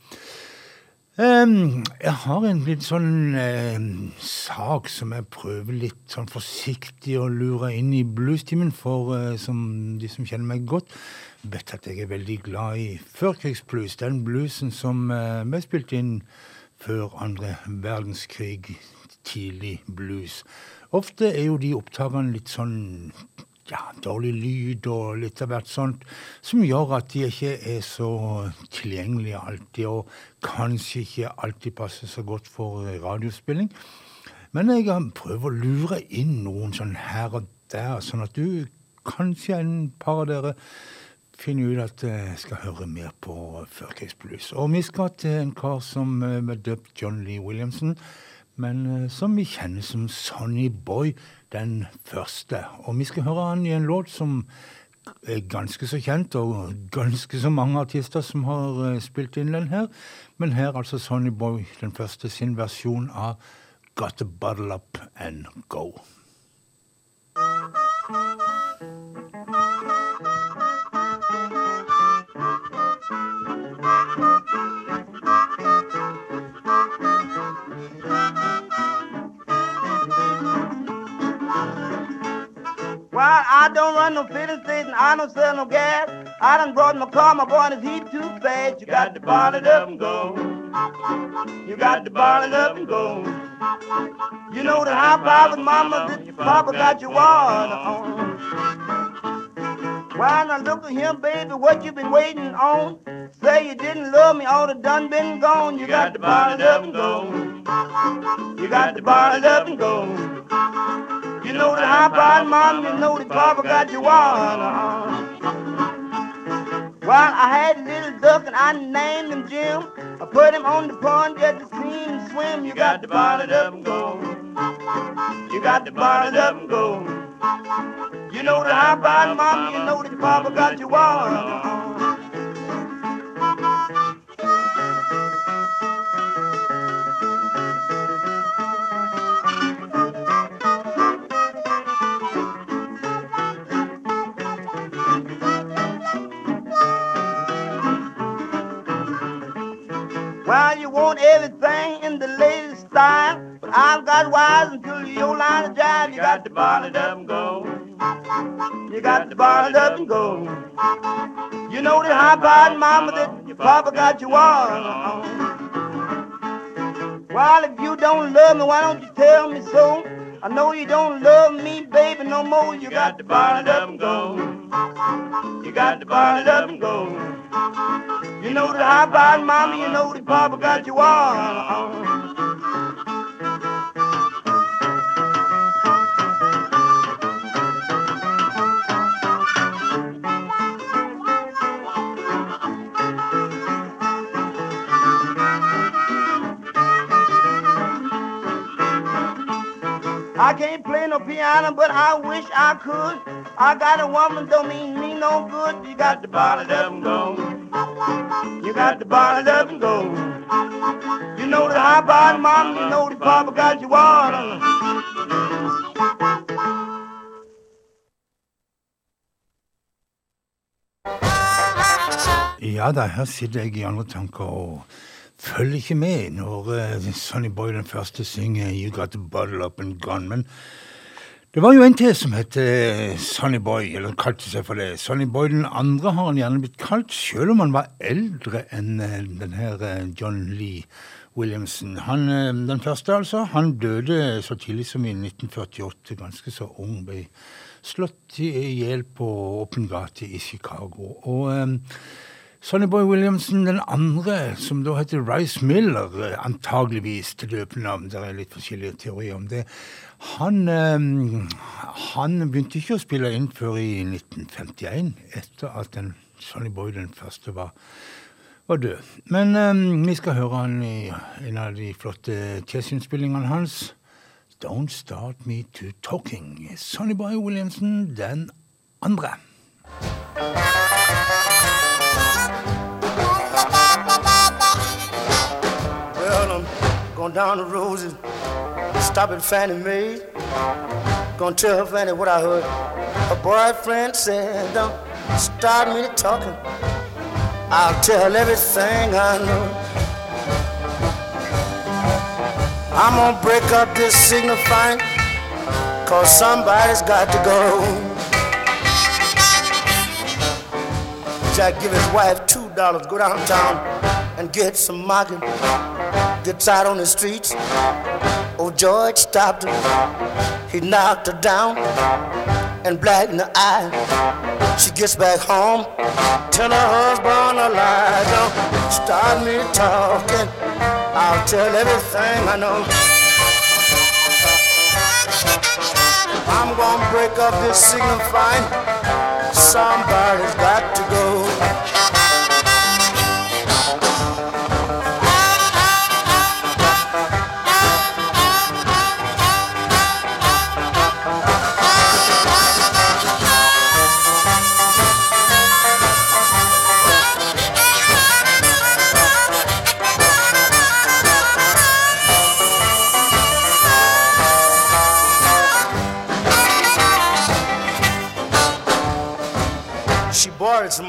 Em, jeg har en litt sånn um, sak som jeg prøver litt sånn forsiktig å lure inn i bluestimen, for uh, som de som kjenner meg godt, vet at jeg er veldig glad i førkrigsblues. Den bluesen som uh, ble spilt inn før andre verdenskrig, tidlig blues. Ofte er jo de opptakene litt sånn ja, dårlig lyd og litt av hvert sånt, som gjør at de ikke er så tilgjengelige alltid, og kanskje ikke alltid passer så godt for radiospilling. Men jeg prøver å lure inn noen sånn her og der, sånn at du, kanskje en par av dere, finner ut at jeg skal høre mer på førkrigsblues. Og vi skal til en kar som eh, ble døpt John Lee Williamson, men eh, som vi kjenner som Sonny Boy den første. Og vi skal høre han i en låt som er ganske så kjent, og ganske så mange artister som har eh, spilt inn den her. Men her altså Sonny Boy, den første, sin versjon av Got to Bottle Up and Go. Well, I don't run no filling station, I don't sell no gas. I done brought my car, my boy, and heat too fast. You got to bottle it up and go. You got to bottle it up and go. You know the high five with mama, your papa got your water on. Well, now look at him, baby, what you been waiting on? Say you didn't love me, all the done been gone. You got to bottle it up and go. You got to bottle it up and go. You know the high five, mom, you know the papa got water on. Well, I had a little duck and I named him Jim. I put him on the pond just to see him swim. You got to bottle it up and go. You got to bottle it up and go. You know the high five, mom, you know that papa got water on. Uh-huh. Want everything in the latest style, but I've got wise until your line of jive. You got to bottle it up and go. You got to bottle it up and go. You know the high five, mama, that your papa got you on. Well, if you don't love me, why don't you tell me so? I know you don't love me, baby, no more. You got to bottle it up and go. You got to bottle it up and go. You know that high five, mama, you know that papa got you water I can't play no piano, but I wish I could. I got a woman, don't mean me no good. You got to bottle up and go. You got to bottle up and go. You know the high bottom mom, you know the papa got your water. Ja da, er her sitter jeg i andre tanker og følger ikke med når uh, Sonny Boy den første synger You Got the Bottle Up and Gone. Men det var jo en til som het uh, Sonny Boy, eller kalte seg for det. Sonny Boy den andre har han gjerne blitt kalt, selv om han var eldre enn uh, den her John Lee Williamson. Han, den første, altså, han døde så tidlig som i 1948, ganske så ung. ble slått i hjel på åpen gate i Chicago. Og Sonny Boy Williamson den andre, som da heter Rice Miller, eh, antageligvis til døpenavn, det er litt forskjellige teorier om det, han, eh, han begynte ikke å spille inn før i 1951, etter at den Sonny Boy den første var, var død. Men eh, vi skal høre han i en av de flotte jazzinnspillingene hans. Don't Start Me To Talking. Sonny Boy Williamson den andre. Well, going down the roses, stop at Fannie Mae. Gonna tell her Fannie what I heard. Her boyfriend said, Don't start me talking. I'll tell everything I know. I'm gonna break up this signifying, cause somebody's got to go. Jack give his wife two dollars, go downtown and get some mocking. Gets out on the streets. Old George stopped her. He knocked her down and black in the eye. She gets back home, tell her husband a lie. Don't start me talking. I'll tell everything I know. I'm gonna break up this signifying. Somebody's got to go.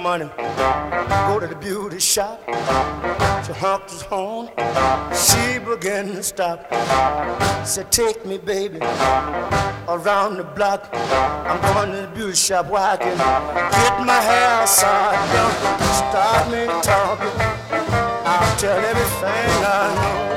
Money, go to the beauty shop. She honked his horn, she began to stop. Said, take me, baby, around the block. I'm going to the beauty shop where I can get my hair side. Don't start me talking, I'll tell everything I know.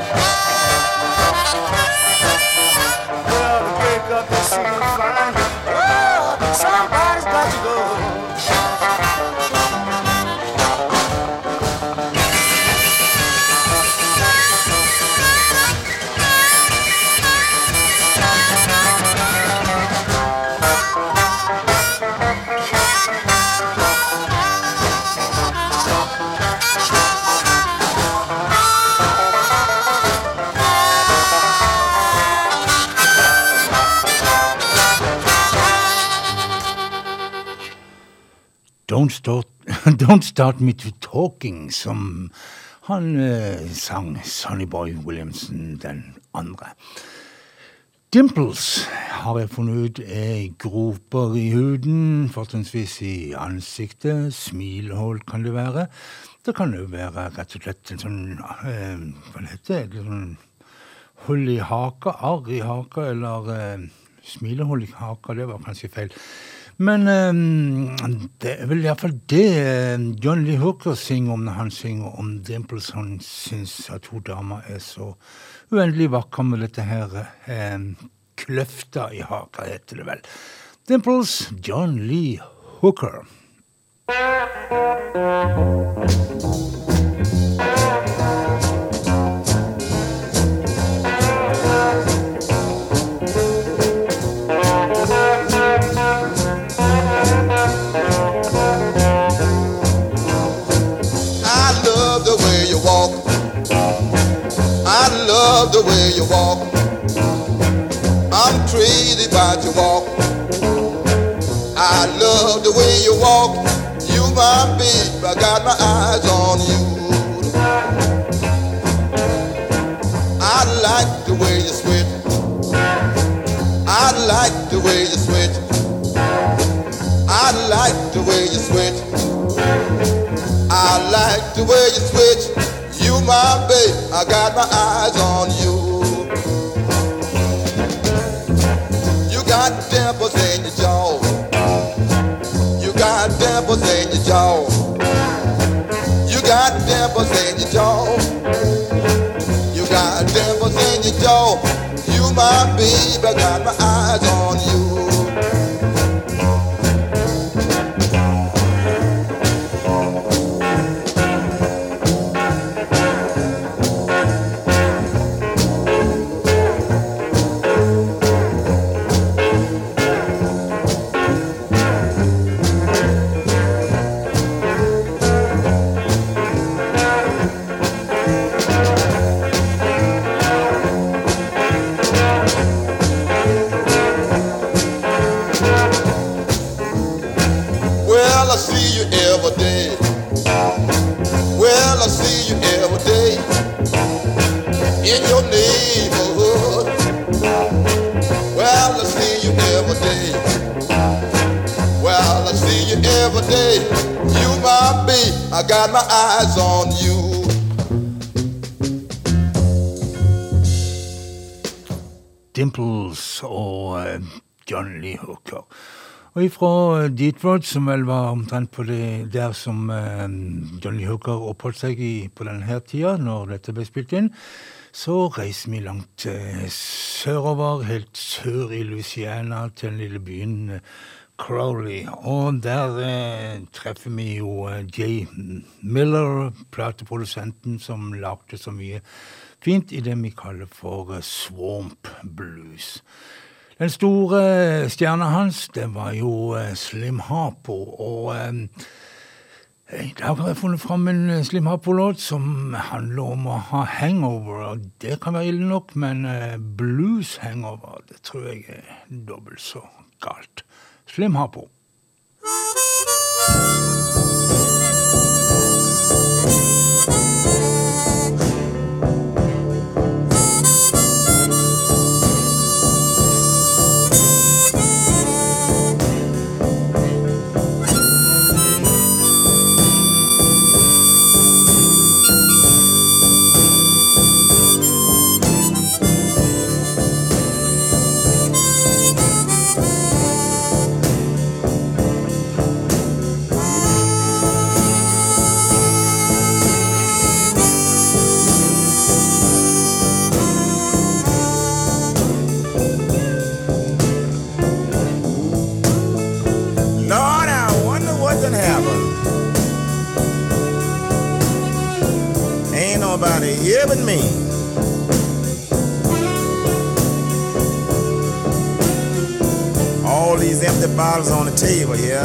Don't Start, [LAUGHS] Don't Start Me To Talking, som han eh, sang Sonny Boy Williamson den andre. Dimples har jeg funnet ut er groper i huden, fortrinnsvis i ansiktet. Smilhull kan det være. Det kan jo være rett og slett en sånn eh, Hva heter det? Sånn hull i haka, arr i haka, eller eh, smilehull i haka. Det var kanskje feil. Men um, det er vel iallfall det eh, John Lee Hooker synger om når han synger om Dimples. Han syns at hun dama er så uendelig vakker med dette her um, kløfta i haka, heter det vel. Dimples, John Lee Hooker. I love the way you walk. I'm crazy about your walk. I love the way you walk. You my babe, I got my eyes on you. I like the way you sweat. I like the way you sweat. I like the way you sweat. I like the way you switch. My babe, I got my eyes on you. You got dimples in your jaw. You got dimples in your jaw. You got dimples in your jaw. You got dimples in your jaw. You my babe, I got my eyes on you. I got my eyes on you. Dimples og eh, John Lee Hooker. Og ifra Detroit, som vel var omtrent på det der som eh, John Lee Hooker oppholdt seg i på denne tida, når dette ble spilt inn, så reiser vi langt eh, sørover, helt sør i Louisiana, til den lille byen eh, Crowley. Og der eh, treffer vi jo eh, Jay Miller, plateprodusenten som lagde så mye fint i det vi kaller for eh, swamp blues. Den store stjerna hans, det var jo eh, Slim Harpo, og eh, i dag har jeg funnet fram en eh, Slim Harpo-låt som handler om å ha hangover, og det kan være ille nok, men eh, blues hangover, det tror jeg er dobbelt så galt. Slim Hubble. Table here.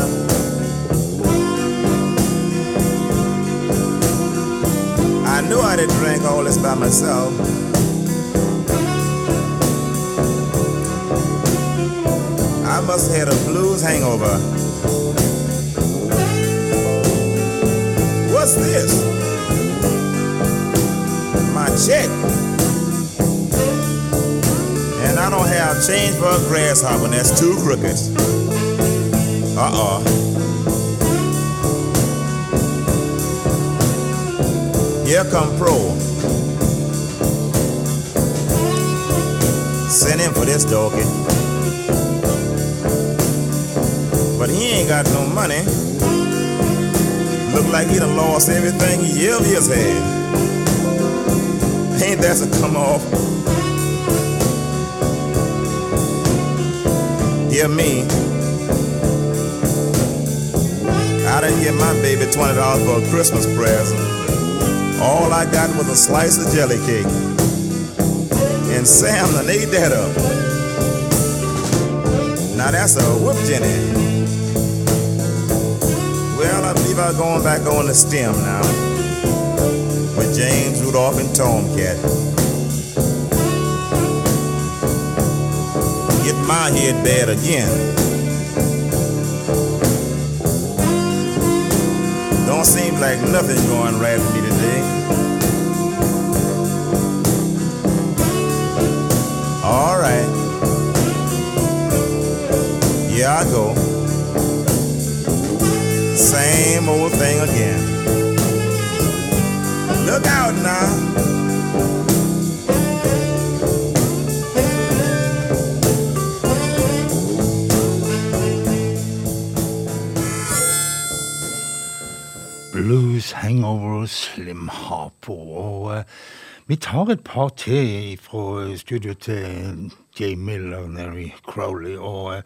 I knew I didn't drink all this by myself. I must have had a blues hangover. What's this? My check. And I don't have change for a grasshopper, that's two crooked. Uh-oh. Here come Pro. Send him for this donkey. But he ain't got no money. Look like he done lost everything he ever has had. Ain't that to come off? Dear me. I didn't get my baby $20 for a Christmas present. All I got was a slice of jelly cake. And Sam done ate that up. Now that's a whoop Jenny. Well, I believe I'm going back on the stem now with James Rudolph and Tomcat. Get my head bad again. Don't seem like nothing going right with me today. All right. Here I go. Same old thing again. Look out now. Hangover Slim Harpo. Og eh, vi tar et par til fra studio til Jay Miller nede i Crowley. Og eh,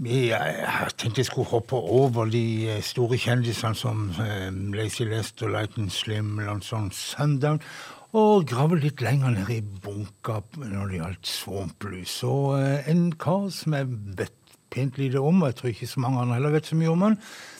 jeg tenkte jeg skulle hoppe over de eh, store kjendisene som Lazy Lazy Lester, Lighten Slim, Lanson Sundown. Og grave litt lenger ned i bunka når det gjaldt Swamp Blues. Og eh, en kar som jeg vet pent lite om, og jeg tror ikke så mange andre heller vet så mye om han,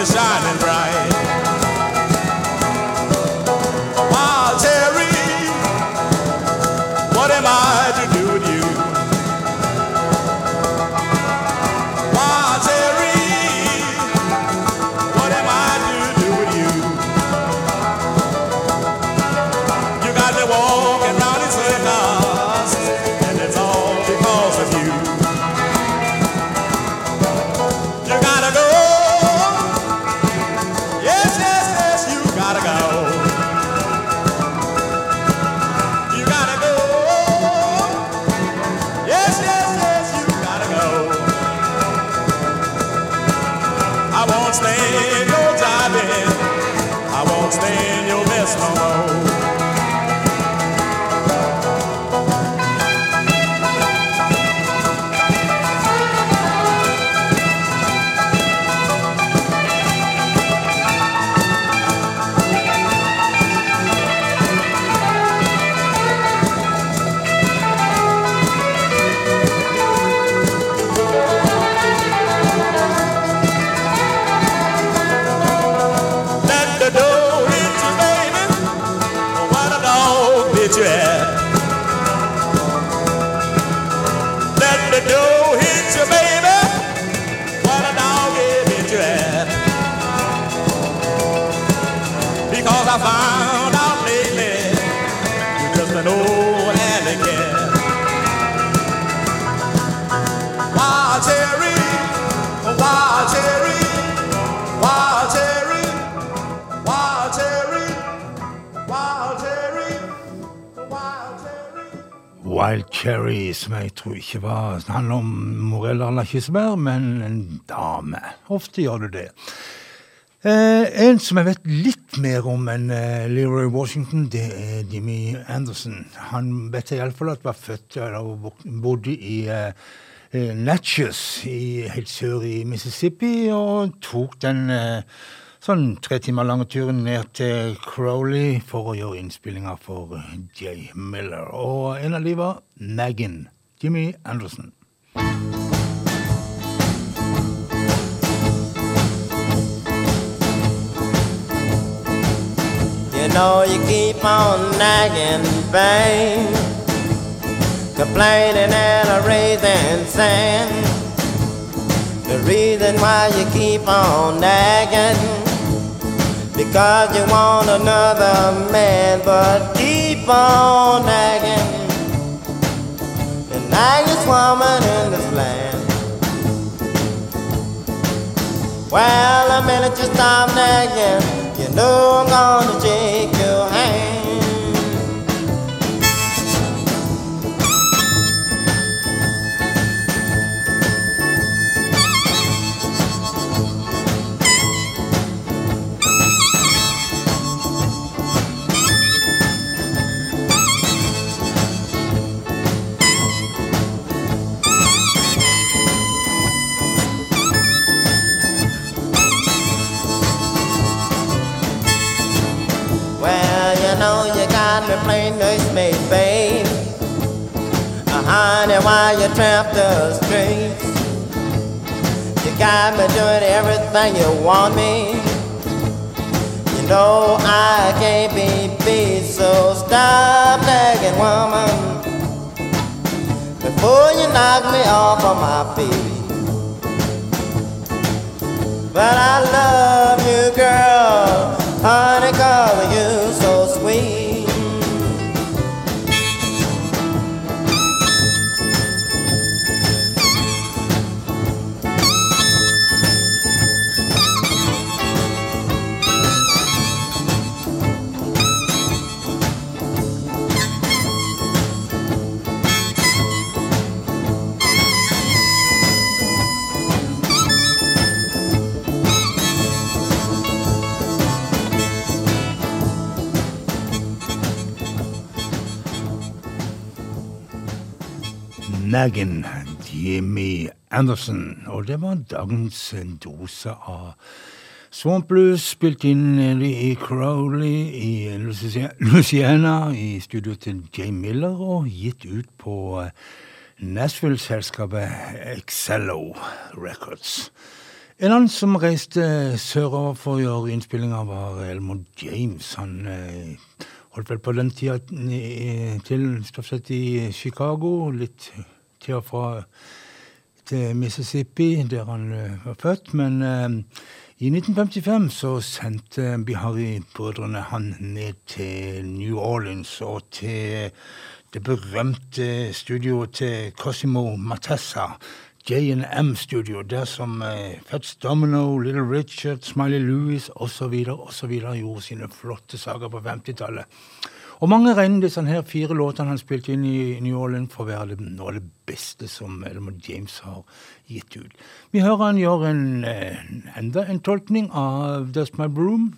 is shining bright. Cherry, som jeg tror ikke var Det handler om moreller eller kirsebær, men en dame. Ofte gjør det det. Eh, en som jeg vet litt mer om enn eh, Leroy Washington, det er Jimmy Anderson. Han vet jeg iallfall at var født eller bodde i eh, eh, Natchez, helt sør i Mississippi, og tok den eh, sånn tre timer lange turen ned til Crowley for å gjøre innspillinger for eh, Jay Miller. Og en av de var Naggin. Jimmy Anderson. You know you keep on nagging, babe, complaining and raising sand. The reason why you keep on nagging, because you want another man, but keep on nagging. The naggest woman in this land. Well, the minute you stop nagging, you know I'm gonna shake your hand. Know you got me playing nursemaid, babe. Uh, honey, why you tramp the streets, you got me doing everything you want me. You know I can't be beat, so stop nagging, woman, before you knock me off of my feet. But I love you, girl, honey, cause you Naggin, Jimmy Anderson. Og det var dagens dose av Swamp Blues, spilt inn i Crowley i Louisiana, i studio til Jay Miller, og gitt ut på eh, Nashville-selskapet Excello Records. En annen som reiste sørover for å gjøre innspillinger, var Elmore James. Han eh, holdt vel på den tida til stort sett i Chicago, litt til og fra til Mississippi, der han eh, var født. Men eh, I 1955 så sendte Bihari-brødrene han ned til New Orleans og til det berømte studioet til Cosimo Matessa, J&M Studio, der som eh, Fats Domino, Little Richard, Smiley Lewis osv. osv. gjorde sine flotte saker på 50-tallet. Og mange regner disse her fire låtene han spilte inn i New Orleans for å være det, noe av det beste som Elmer James har gitt ut. Vi hører han gjøre en, eh, enda en tolkning av Dust My Broom.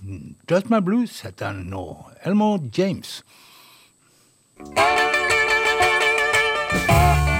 Dust My Blues heter han nå. Elmer James. I'm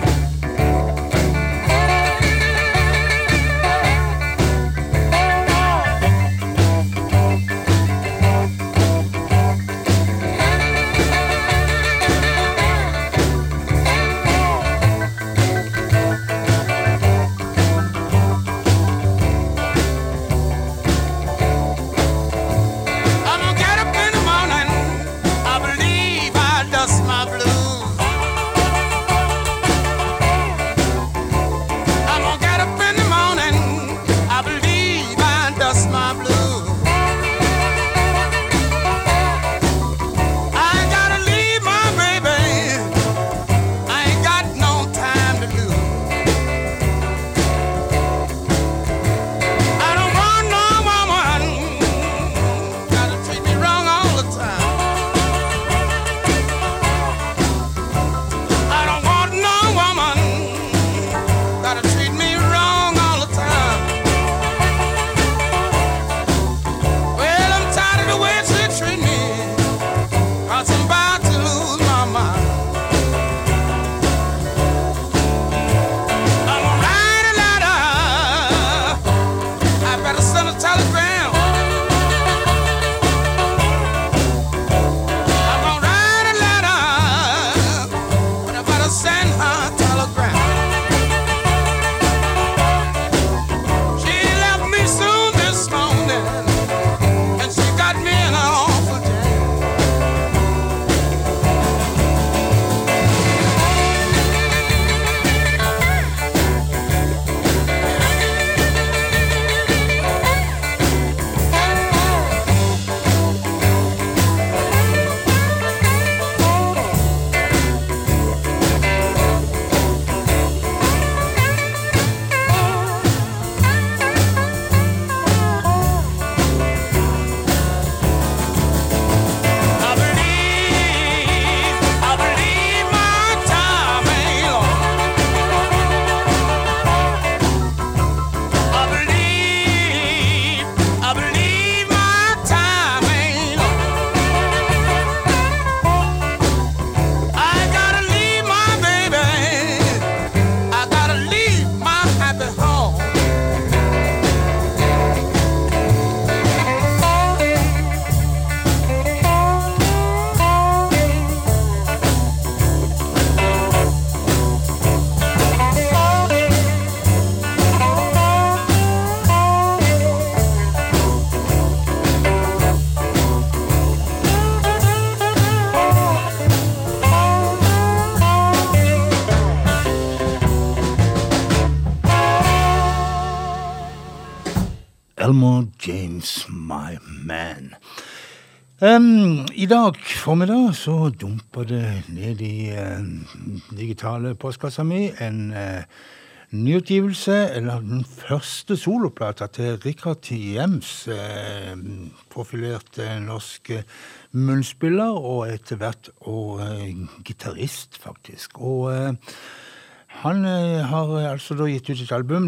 Em, I dag formiddag så dumper det ned i uh, digitale postkassa mi en uh, nyutgivelse, eller den første soloplata til Richard Jems, uh, profilerte norske munnspiller, og etter hvert og gitarist, faktisk. Og eh, han eh, har altså da gitt ut et album,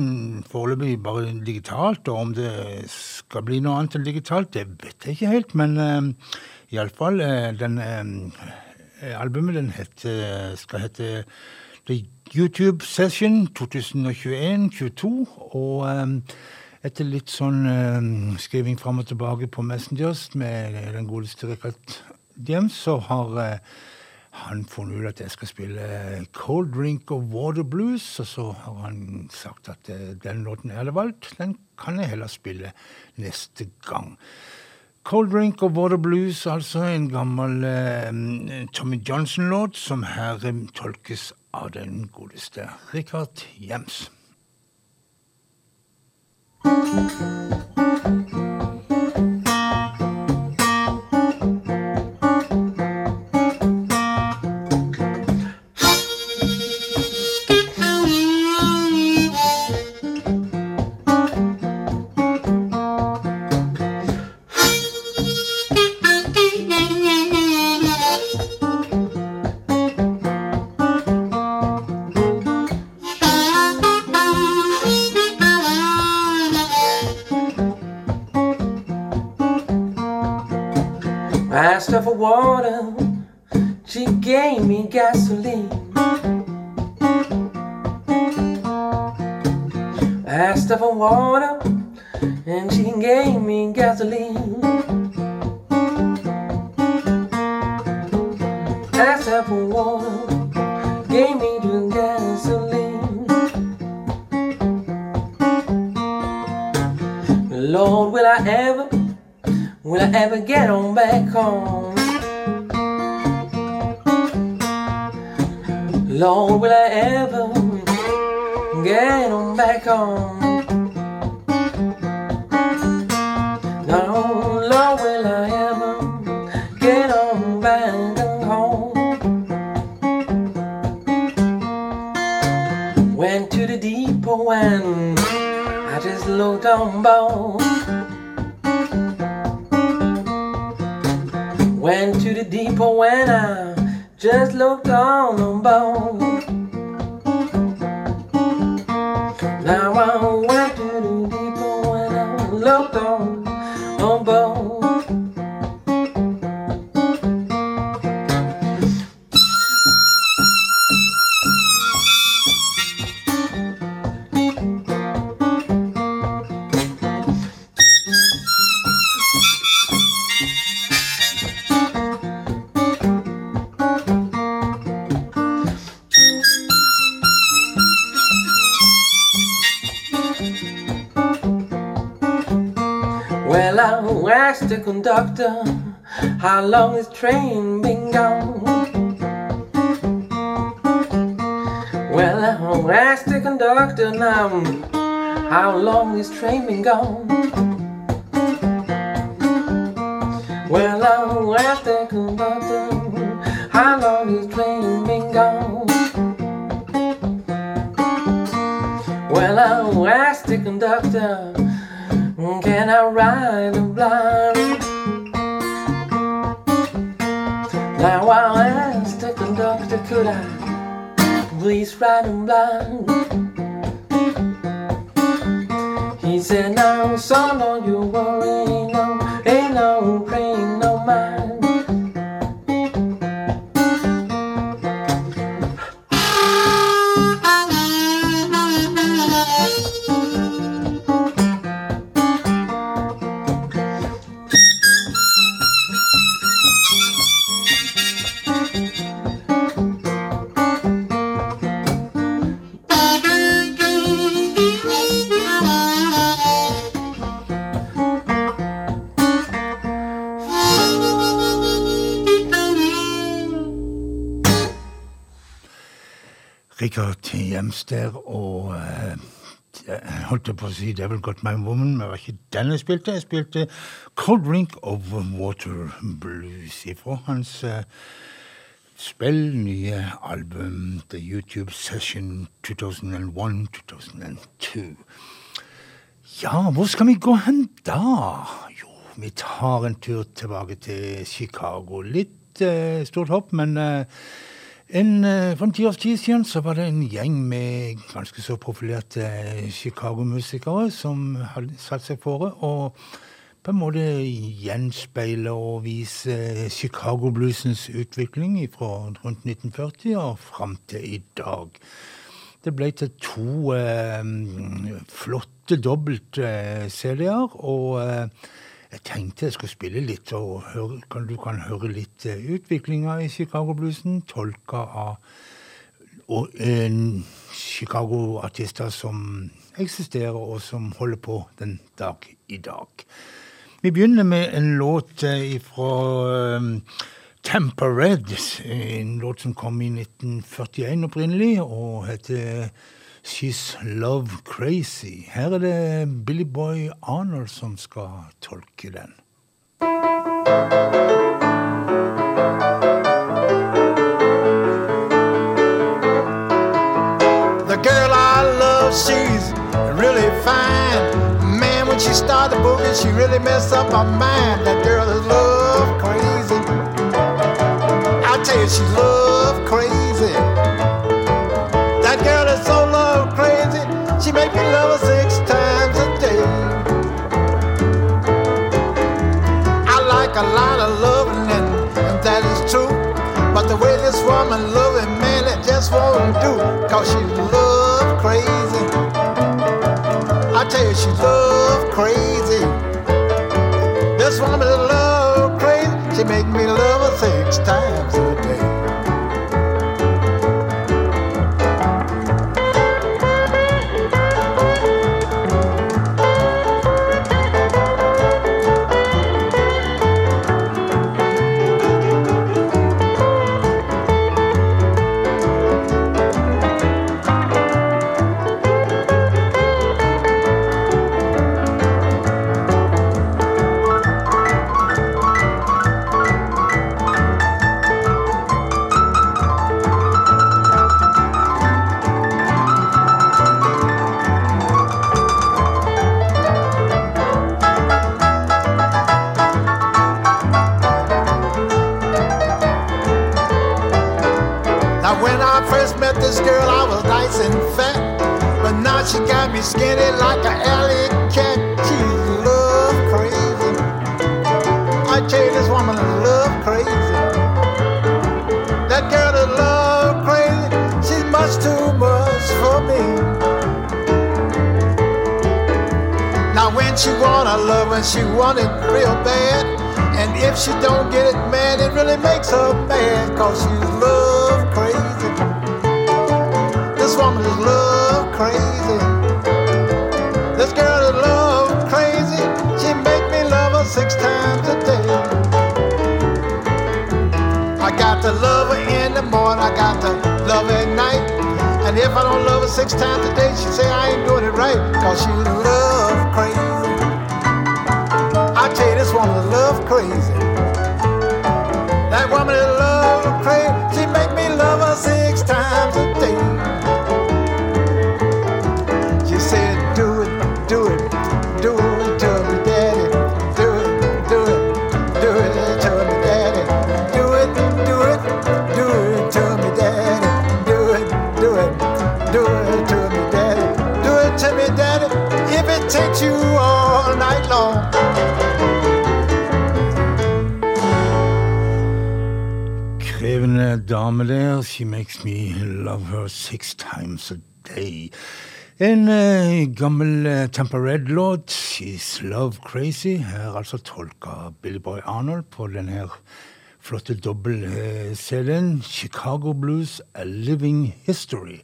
foreløpig bare digitalt, og om det skal bli noe annet enn digitalt, det vet jeg ikke helt, men uh, iallfall uh, den uh, albumet den heter, skal hete The YouTube Session 2021-22, og um, etter litt sånn eh, skriving fram og tilbake på Messengers med den godeste Rikard James, så har eh, han funnet ut at jeg skal spille Cold Drink og Water Blues, og så har han sagt at eh, den låten jeg hadde valgt, den kan jeg heller spille neste gang. Cold Drink og Water Blues, altså en gammel eh, Tommy Johnson-låt, som her eh, tolkes av den godeste Richard Jems. Thank water, she gave me gasoline. Asked her for water, and she gave me gasoline. Asked her for water, gave me the gasoline. Lord, will I ever, will I ever get on back home? Lord, will I ever get on back home? No, Lord, will I ever get on back home? Went to the depot and I just looked on board. Went to the depot and I just look down on bone. Now I went asked the conductor how long his train been gone. Well, I asked the conductor now how long his train been gone. Well, I asked the conductor how long his train been gone. Well, I asked the conductor. Can I ride a blind? Now I asked the conductor, could I please ride him blind? He said, no, son, don't you worry, no, ain't no train, holdt jeg på å si Devil Got My Woman, men det var ikke den jeg spilte. Jeg spilte Cold Drink of Water Blues ifra hans uh, spill nye album The YouTube Session 2001-2002. Ja, hvor skal vi gå hen da? Jo, vi tar en tur tilbake til Chicago. Litt uh, stort hopp, men eh, en, eh, for en ti års tid siden så var det en gjeng med ganske så profilerte eh, Chicago-musikere som hadde satt seg fore å på en måte gjenspeile og vise Chicago-bluesens utvikling fra rundt 1940 og fram til i dag. Det ble til to eh, flotte dobbelt-CD-er, og eh, jeg tenkte jeg skulle spille litt, og høre, du kan høre litt eh, utviklinga i Chicago-bluesen, tolka av eh, Chicago-artister som eksisterer, og som holder på den dag i dag. Vi begynner med en låt eh, fra um, Tampa Red, en låt som kom i 1941 opprinnelig, og heter She's Love Crazy. Her er det Billy Boy Arnold som skal tolke den. The girl I love, she's really fine. Man, when she started boogie, she really messed up my mind. That girl is love crazy. I tell you, she's love do, cause she love crazy. I tell you, she love crazy. Red-låt, Love Crazy, her altså tolka Billy Boy Arnold på den her flotte dobbel-CD-en Chicago Blues A Living History.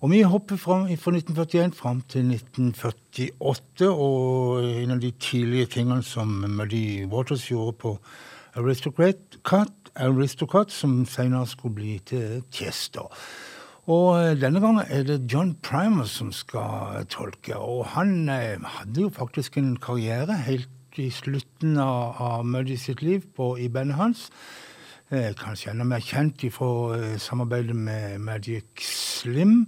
Og vi hopper fra, fra 1941 fram til 1948, og en av de tidlige tingene som Muddy Waters gjorde på Aristocrat, Aristocrat som senere skulle bli til Chester. Og eh, denne gangen er det John Primer som skal tolke, og han eh, hadde jo faktisk en karriere helt i slutten av, av Muddy sitt liv på, i bandet hans. Eh, kanskje enda mer kjent for samarbeidet med Magic Slim,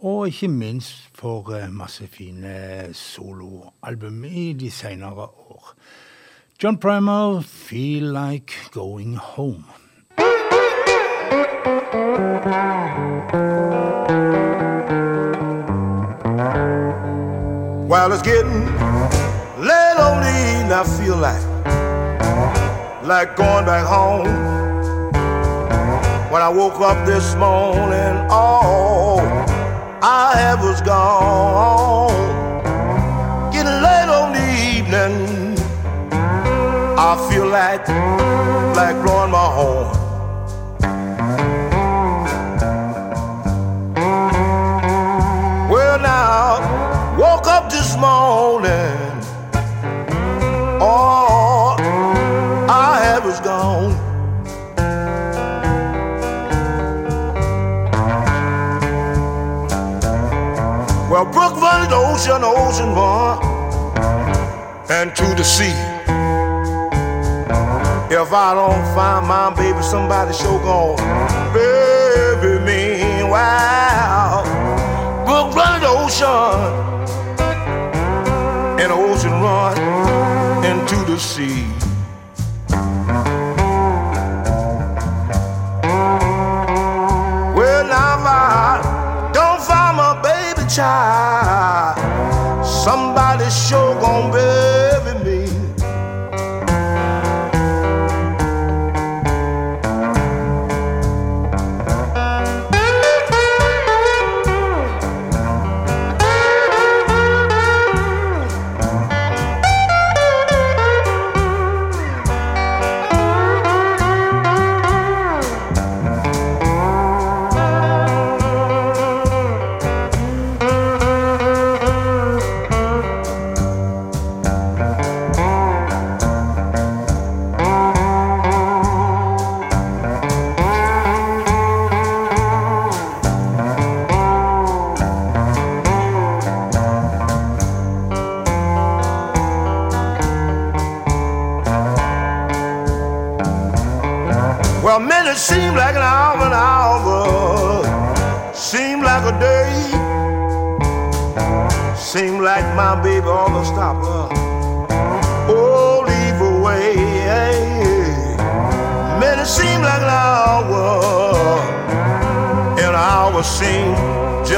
og ikke minst for masse fine soloalbum i de senere år. John Primer, 'Feel Like Going Home'. While it's getting late on the evening, I feel like like going back home. When I woke up this morning, all I had was gone. Getting late on the evening, I feel like like blowing my horn. Well, now, woke up this morning. All I had was gone. Well, Brook run the ocean, ocean run, and to the sea. If I don't find my baby, somebody sure gon' bury me. Wow. Brook run the ocean, and the ocean run into the sea. Well, if I don't find my baby child, somebody sure gon' bury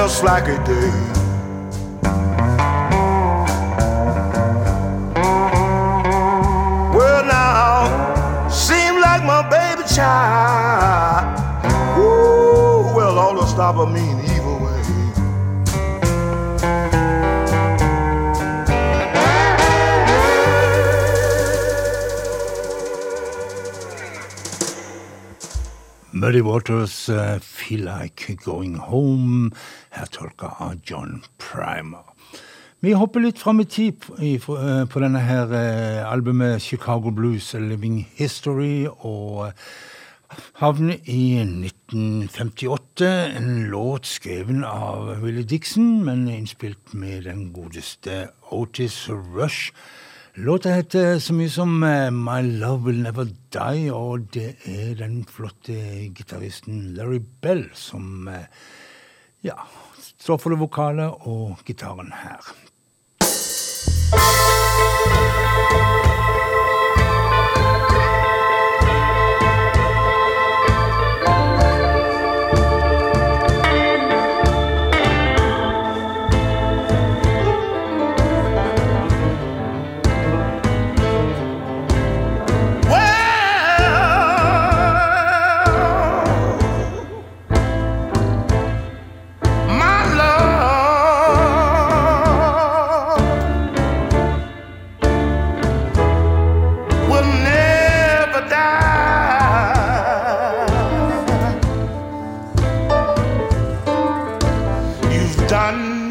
just like a day. Well, now, seem like my baby child. Ooh, well, all the stopper mean evil way. Muddy Waters, eh, Feel Like Going Home, John Primer. Vi hopper litt fram i tid på, eh, denne her eh, albumet Chicago Blues, Living History, og havner i 1958. En låt skreven av Willie Dixon, men innspilt med den godeste Otis Rush. Låta heter så mye som eh, My Love Will Never Die, og det er den flotte gitaristen Larry Bell som eh, ja, står for det vokale og gitaren her. Done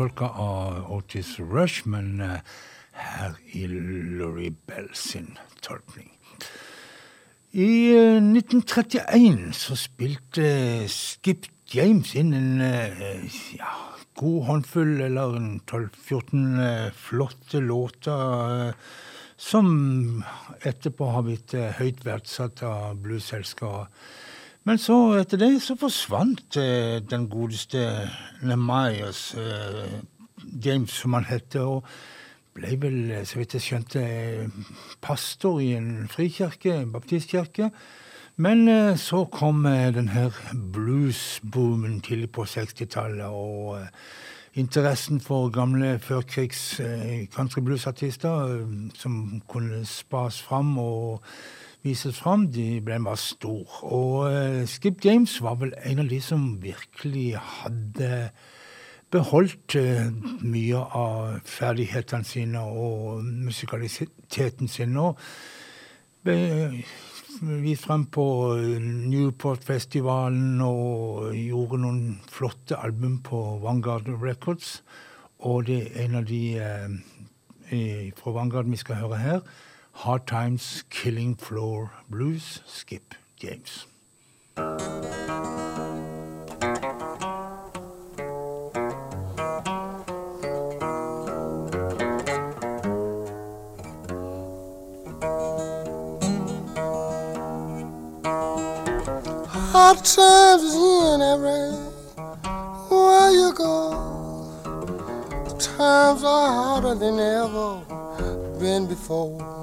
tolka av Otis Rush, men eh, her i Laurie Bell sin tolkning. I eh, 1931 så spilte Skip James inn en eh, ja, god håndfull, eller en 12-14 eh, flotte låter, eh, som etterpå har blitt eh, høyt verdsatt av blueselskere. Men så, etter det, så forsvant eh, den godeste Nemias eh, James, som han heter. og ble vel, så vidt jeg skjønte, pastor i en frikirke, en baptistkirke. Men eh, så kom eh, den her bluesboomen tidlig på 60-tallet, og eh, interessen for gamle førkrigs eh, country bluesartister eh, som kunne spas fram og vises fram, de ble bare stor. Og eh, Skip James var vel en av de som virkelig hadde beholdt eh, mye av ferdighetene sine og musikaliteten sin. Og ble vist frem på Newport-festivalen og gjorde noen flotte album på Vanguard Records. Og det er en av de eh, fra Vanguard vi skal høre her. Hard Times Killing Floor Blues, Skip James. Hard times in every where you go. Times are harder than ever been before.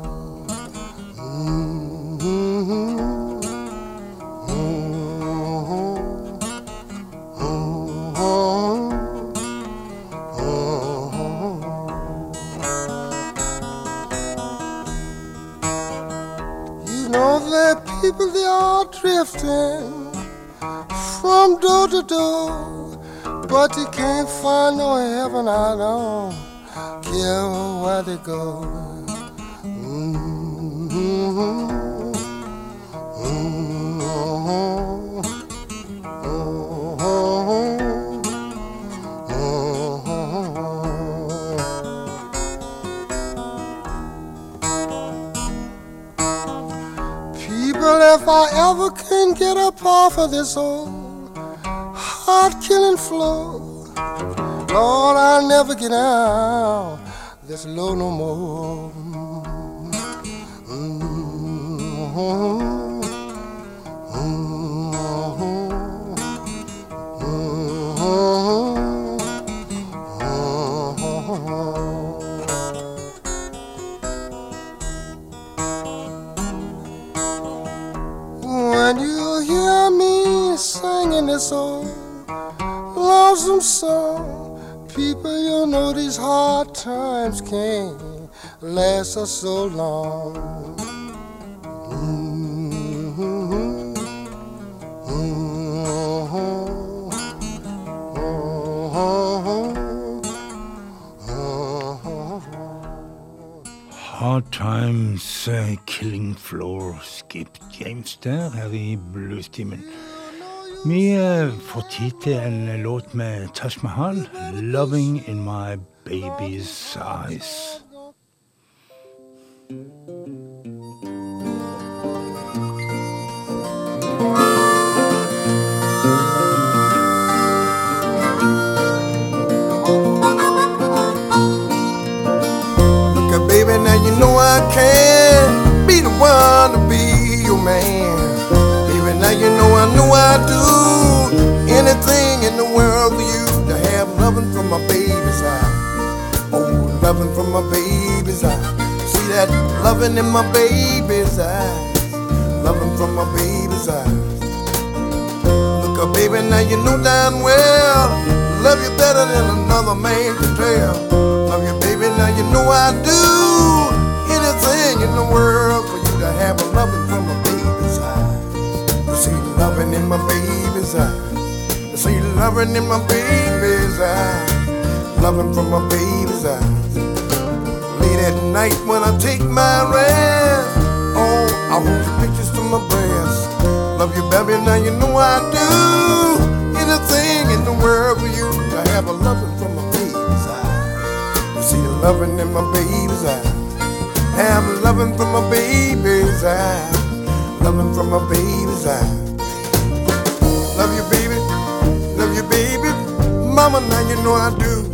People they are drifting from door to door, but they can't find no heaven. I don't care where they go. Mhm. Can get up off of this old heart killing floor, Lord, I'll never get out this low no more. Mhm. This lonesome song, people, you know these hard times can't last us so long. Hard Times, eh, Killing Floor, Skip James der, her i Bluestimen. Vi får tid til en låt med Taj Mahal, 'Loving In My Baby's Eyes'. Look at baby, now you know I can be the one to be your man. I know I do anything in the world for you to have loving from my baby's eye. Oh, loving from my baby's eye. See that loving in my baby's eyes. Loving from my baby's eyes. Look up, baby, now you know damn well. Love you better than another man can tell. Love you, baby, now you know I do anything in the world for you to have a loving from my my baby's eyes. You uh. see loving in my baby's eyes. Uh. Loving from my baby's eyes. Uh. Late at night when I take my rest. Oh, I hold your pictures to my breast. Love you, baby, now you know I do anything in the world for you I have a loving from my baby's eyes. See the loving in my baby's eyes. Have a loving from my baby's eyes. loving from my baby's eyes. Love you, baby, love you, baby, mama, now you know I do.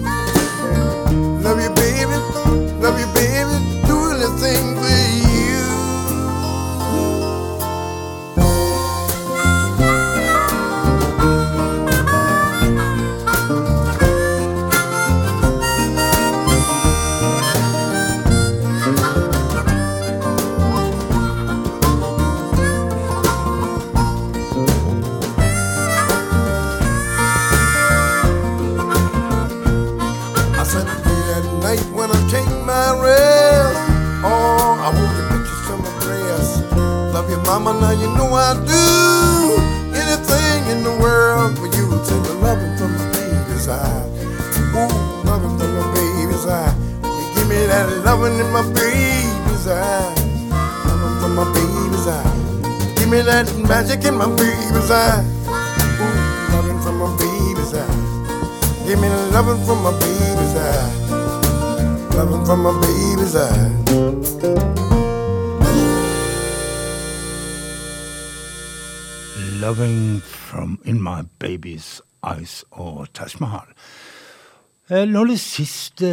Eh, Nå det siste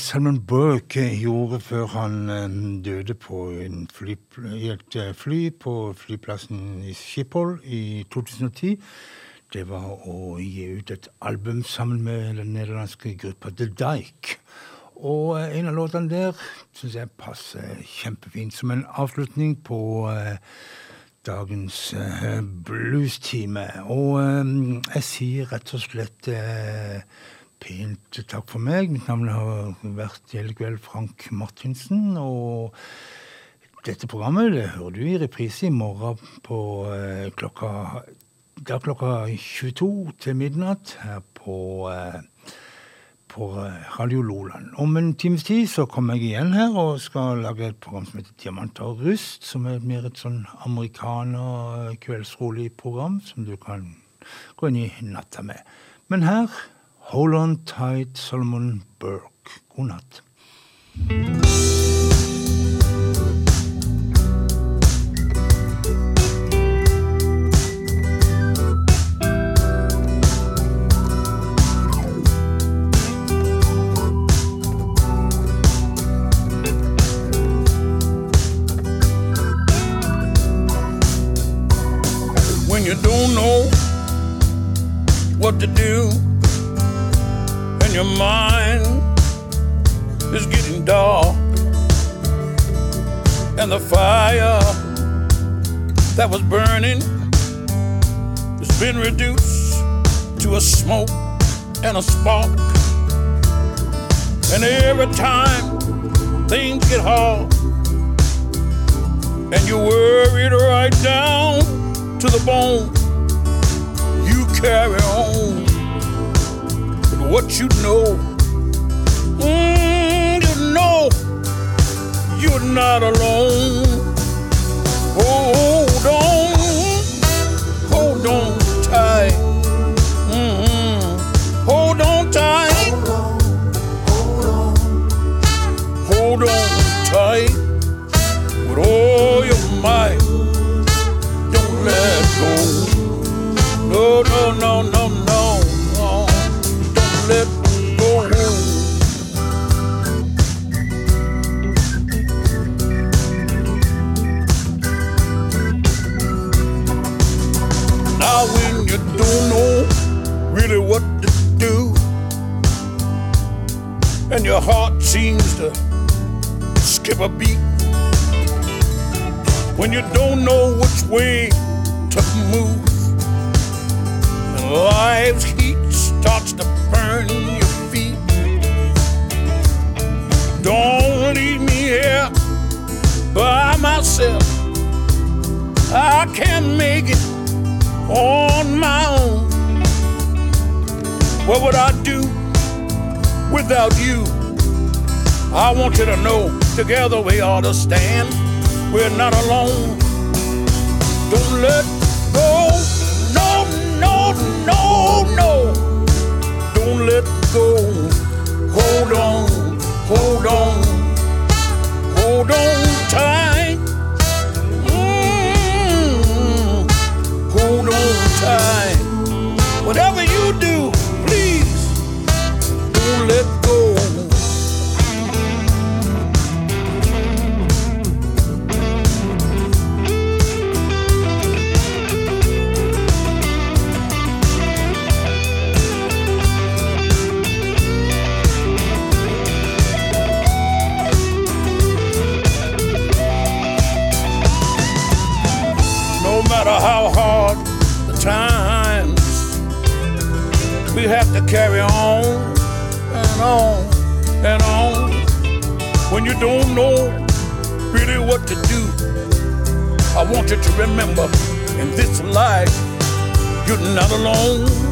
Salman Burke gjorde før han eh, døde på fly, i et fly på flyplassen i Schiphol i 2010, det var å gi ut et album sammen med den nederlandske gruppa The Dyke. Og eh, en av låtene der syns jeg passer kjempefint som en avslutning på eh, dagens bluestime. Og jeg sier rett og slett pent takk for meg. Mitt navn har vært kveld Frank Martinsen. Og dette programmet det hører du i reprise i morgen på eh, klokka da klokka 22 til midnatt her på eh, på Radio Loland. Om en times tid så kommer jeg igjen her og skal lage et program som heter Diamanter og rust, som er mer et sånn amerikaner kveldsrolig program som du kan gå inn i natta med. Men her Hold On Tight, Solomon Burke. God natt. when you don't know what to do your mind is getting dark and the fire that was burning has been reduced to a smoke and a spark and every time things get hard and you're worried right down to the bone. What you know. Mm, you know you're not alone. Skip a beat when you don't know which way to move. And life's heat starts to burn your feet. Don't leave me here by myself. I can't make it on my own. What would I do without you? I want you to know together we ought to stand. We're not alone. Don't let go. No, no, no, no. Don't let go. Hold on, hold on, hold on tight. Have to carry on and on and on when you don't know really what to do. I want you to remember in this life, you're not alone.